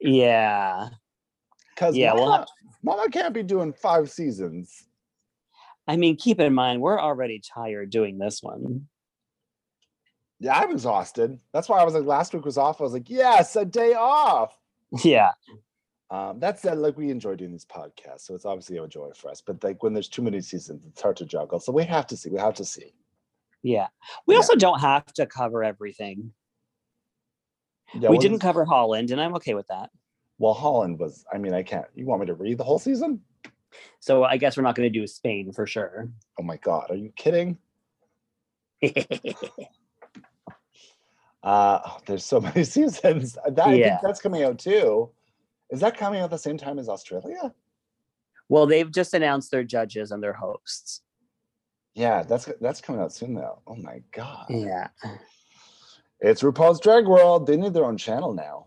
Yeah. Because Yeah, we'll Mama, have Mama can't be doing five seasons. I mean, keep in mind, we're already tired doing this one. Yeah, I'm exhausted. That's why I was like last week was off. I was like, yes, a day off. Yeah. Um, that said, like we enjoy doing these podcasts, so it's obviously a joy for us. But like when there's too many seasons, it's hard to juggle. So we have to see. We have to see. Yeah. We Yeah. also don't have to cover everything. Yeah, we well, didn't cover Holland, and I'm okay with that. Well, Holland was. I mean, I can't. You want me to read the whole season? So I guess we're not going to do Spain for sure. Oh my god, are you kidding? <laughs> Uh, <laughs> there's so many <laughs> seasons. That I Yeah. think that's coming out too. Is that coming out at the same time as Australia? well, they've just announced their judges and their hosts. Yeah, that's that's coming out soon though. Oh my god. Yeah. It's RuPaul's Drag World. They need their own channel now.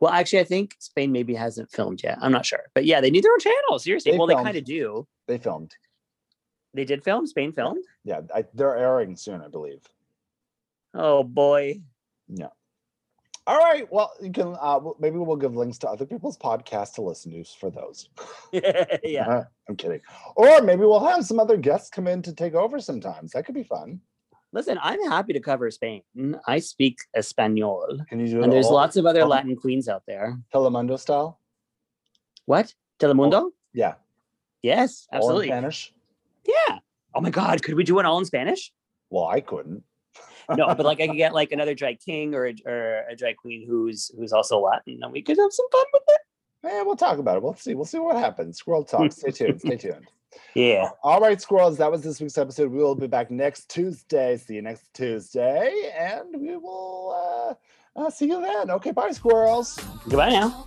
Well, actually, I think Spain maybe hasn't filmed yet. I'm not sure, but yeah, they need their own channel. Seriously. They well, they kind of do. They filmed. They did film. Spain filmed. Yeah, I, they're airing soon, I believe. Oh boy. Yeah. All right. Well, you can uh maybe we'll give links to other people's podcasts to listen to for those. <laughs> <laughs> yeah. Uh, I'm kidding. Or maybe we'll have some other guests come in to take over sometimes. That could be fun. Listen, I'm happy to cover Spain. I speak Espanol, Can you do it and there's all lots of other all- Latin queens out there. Telemundo style? What? Telemundo? Yeah. Yes, all in absolutely. Spanish? Yeah. Oh my God, could we do it all in Spanish? Well, I couldn't. No, but like I could <laughs> get like another drag king or a, or a drag queen who's who's also Latin, and we could have some fun with it. Eh, we'll talk about it. We'll see. We'll see what happens. Squirrel talk. Stay tuned. Stay <laughs> tuned. Yeah. All right, squirrels. That was this week's episode. We will be back next Tuesday. See you next Tuesday, and we will uh, uh, see you then. Okay, bye, squirrels. Goodbye now.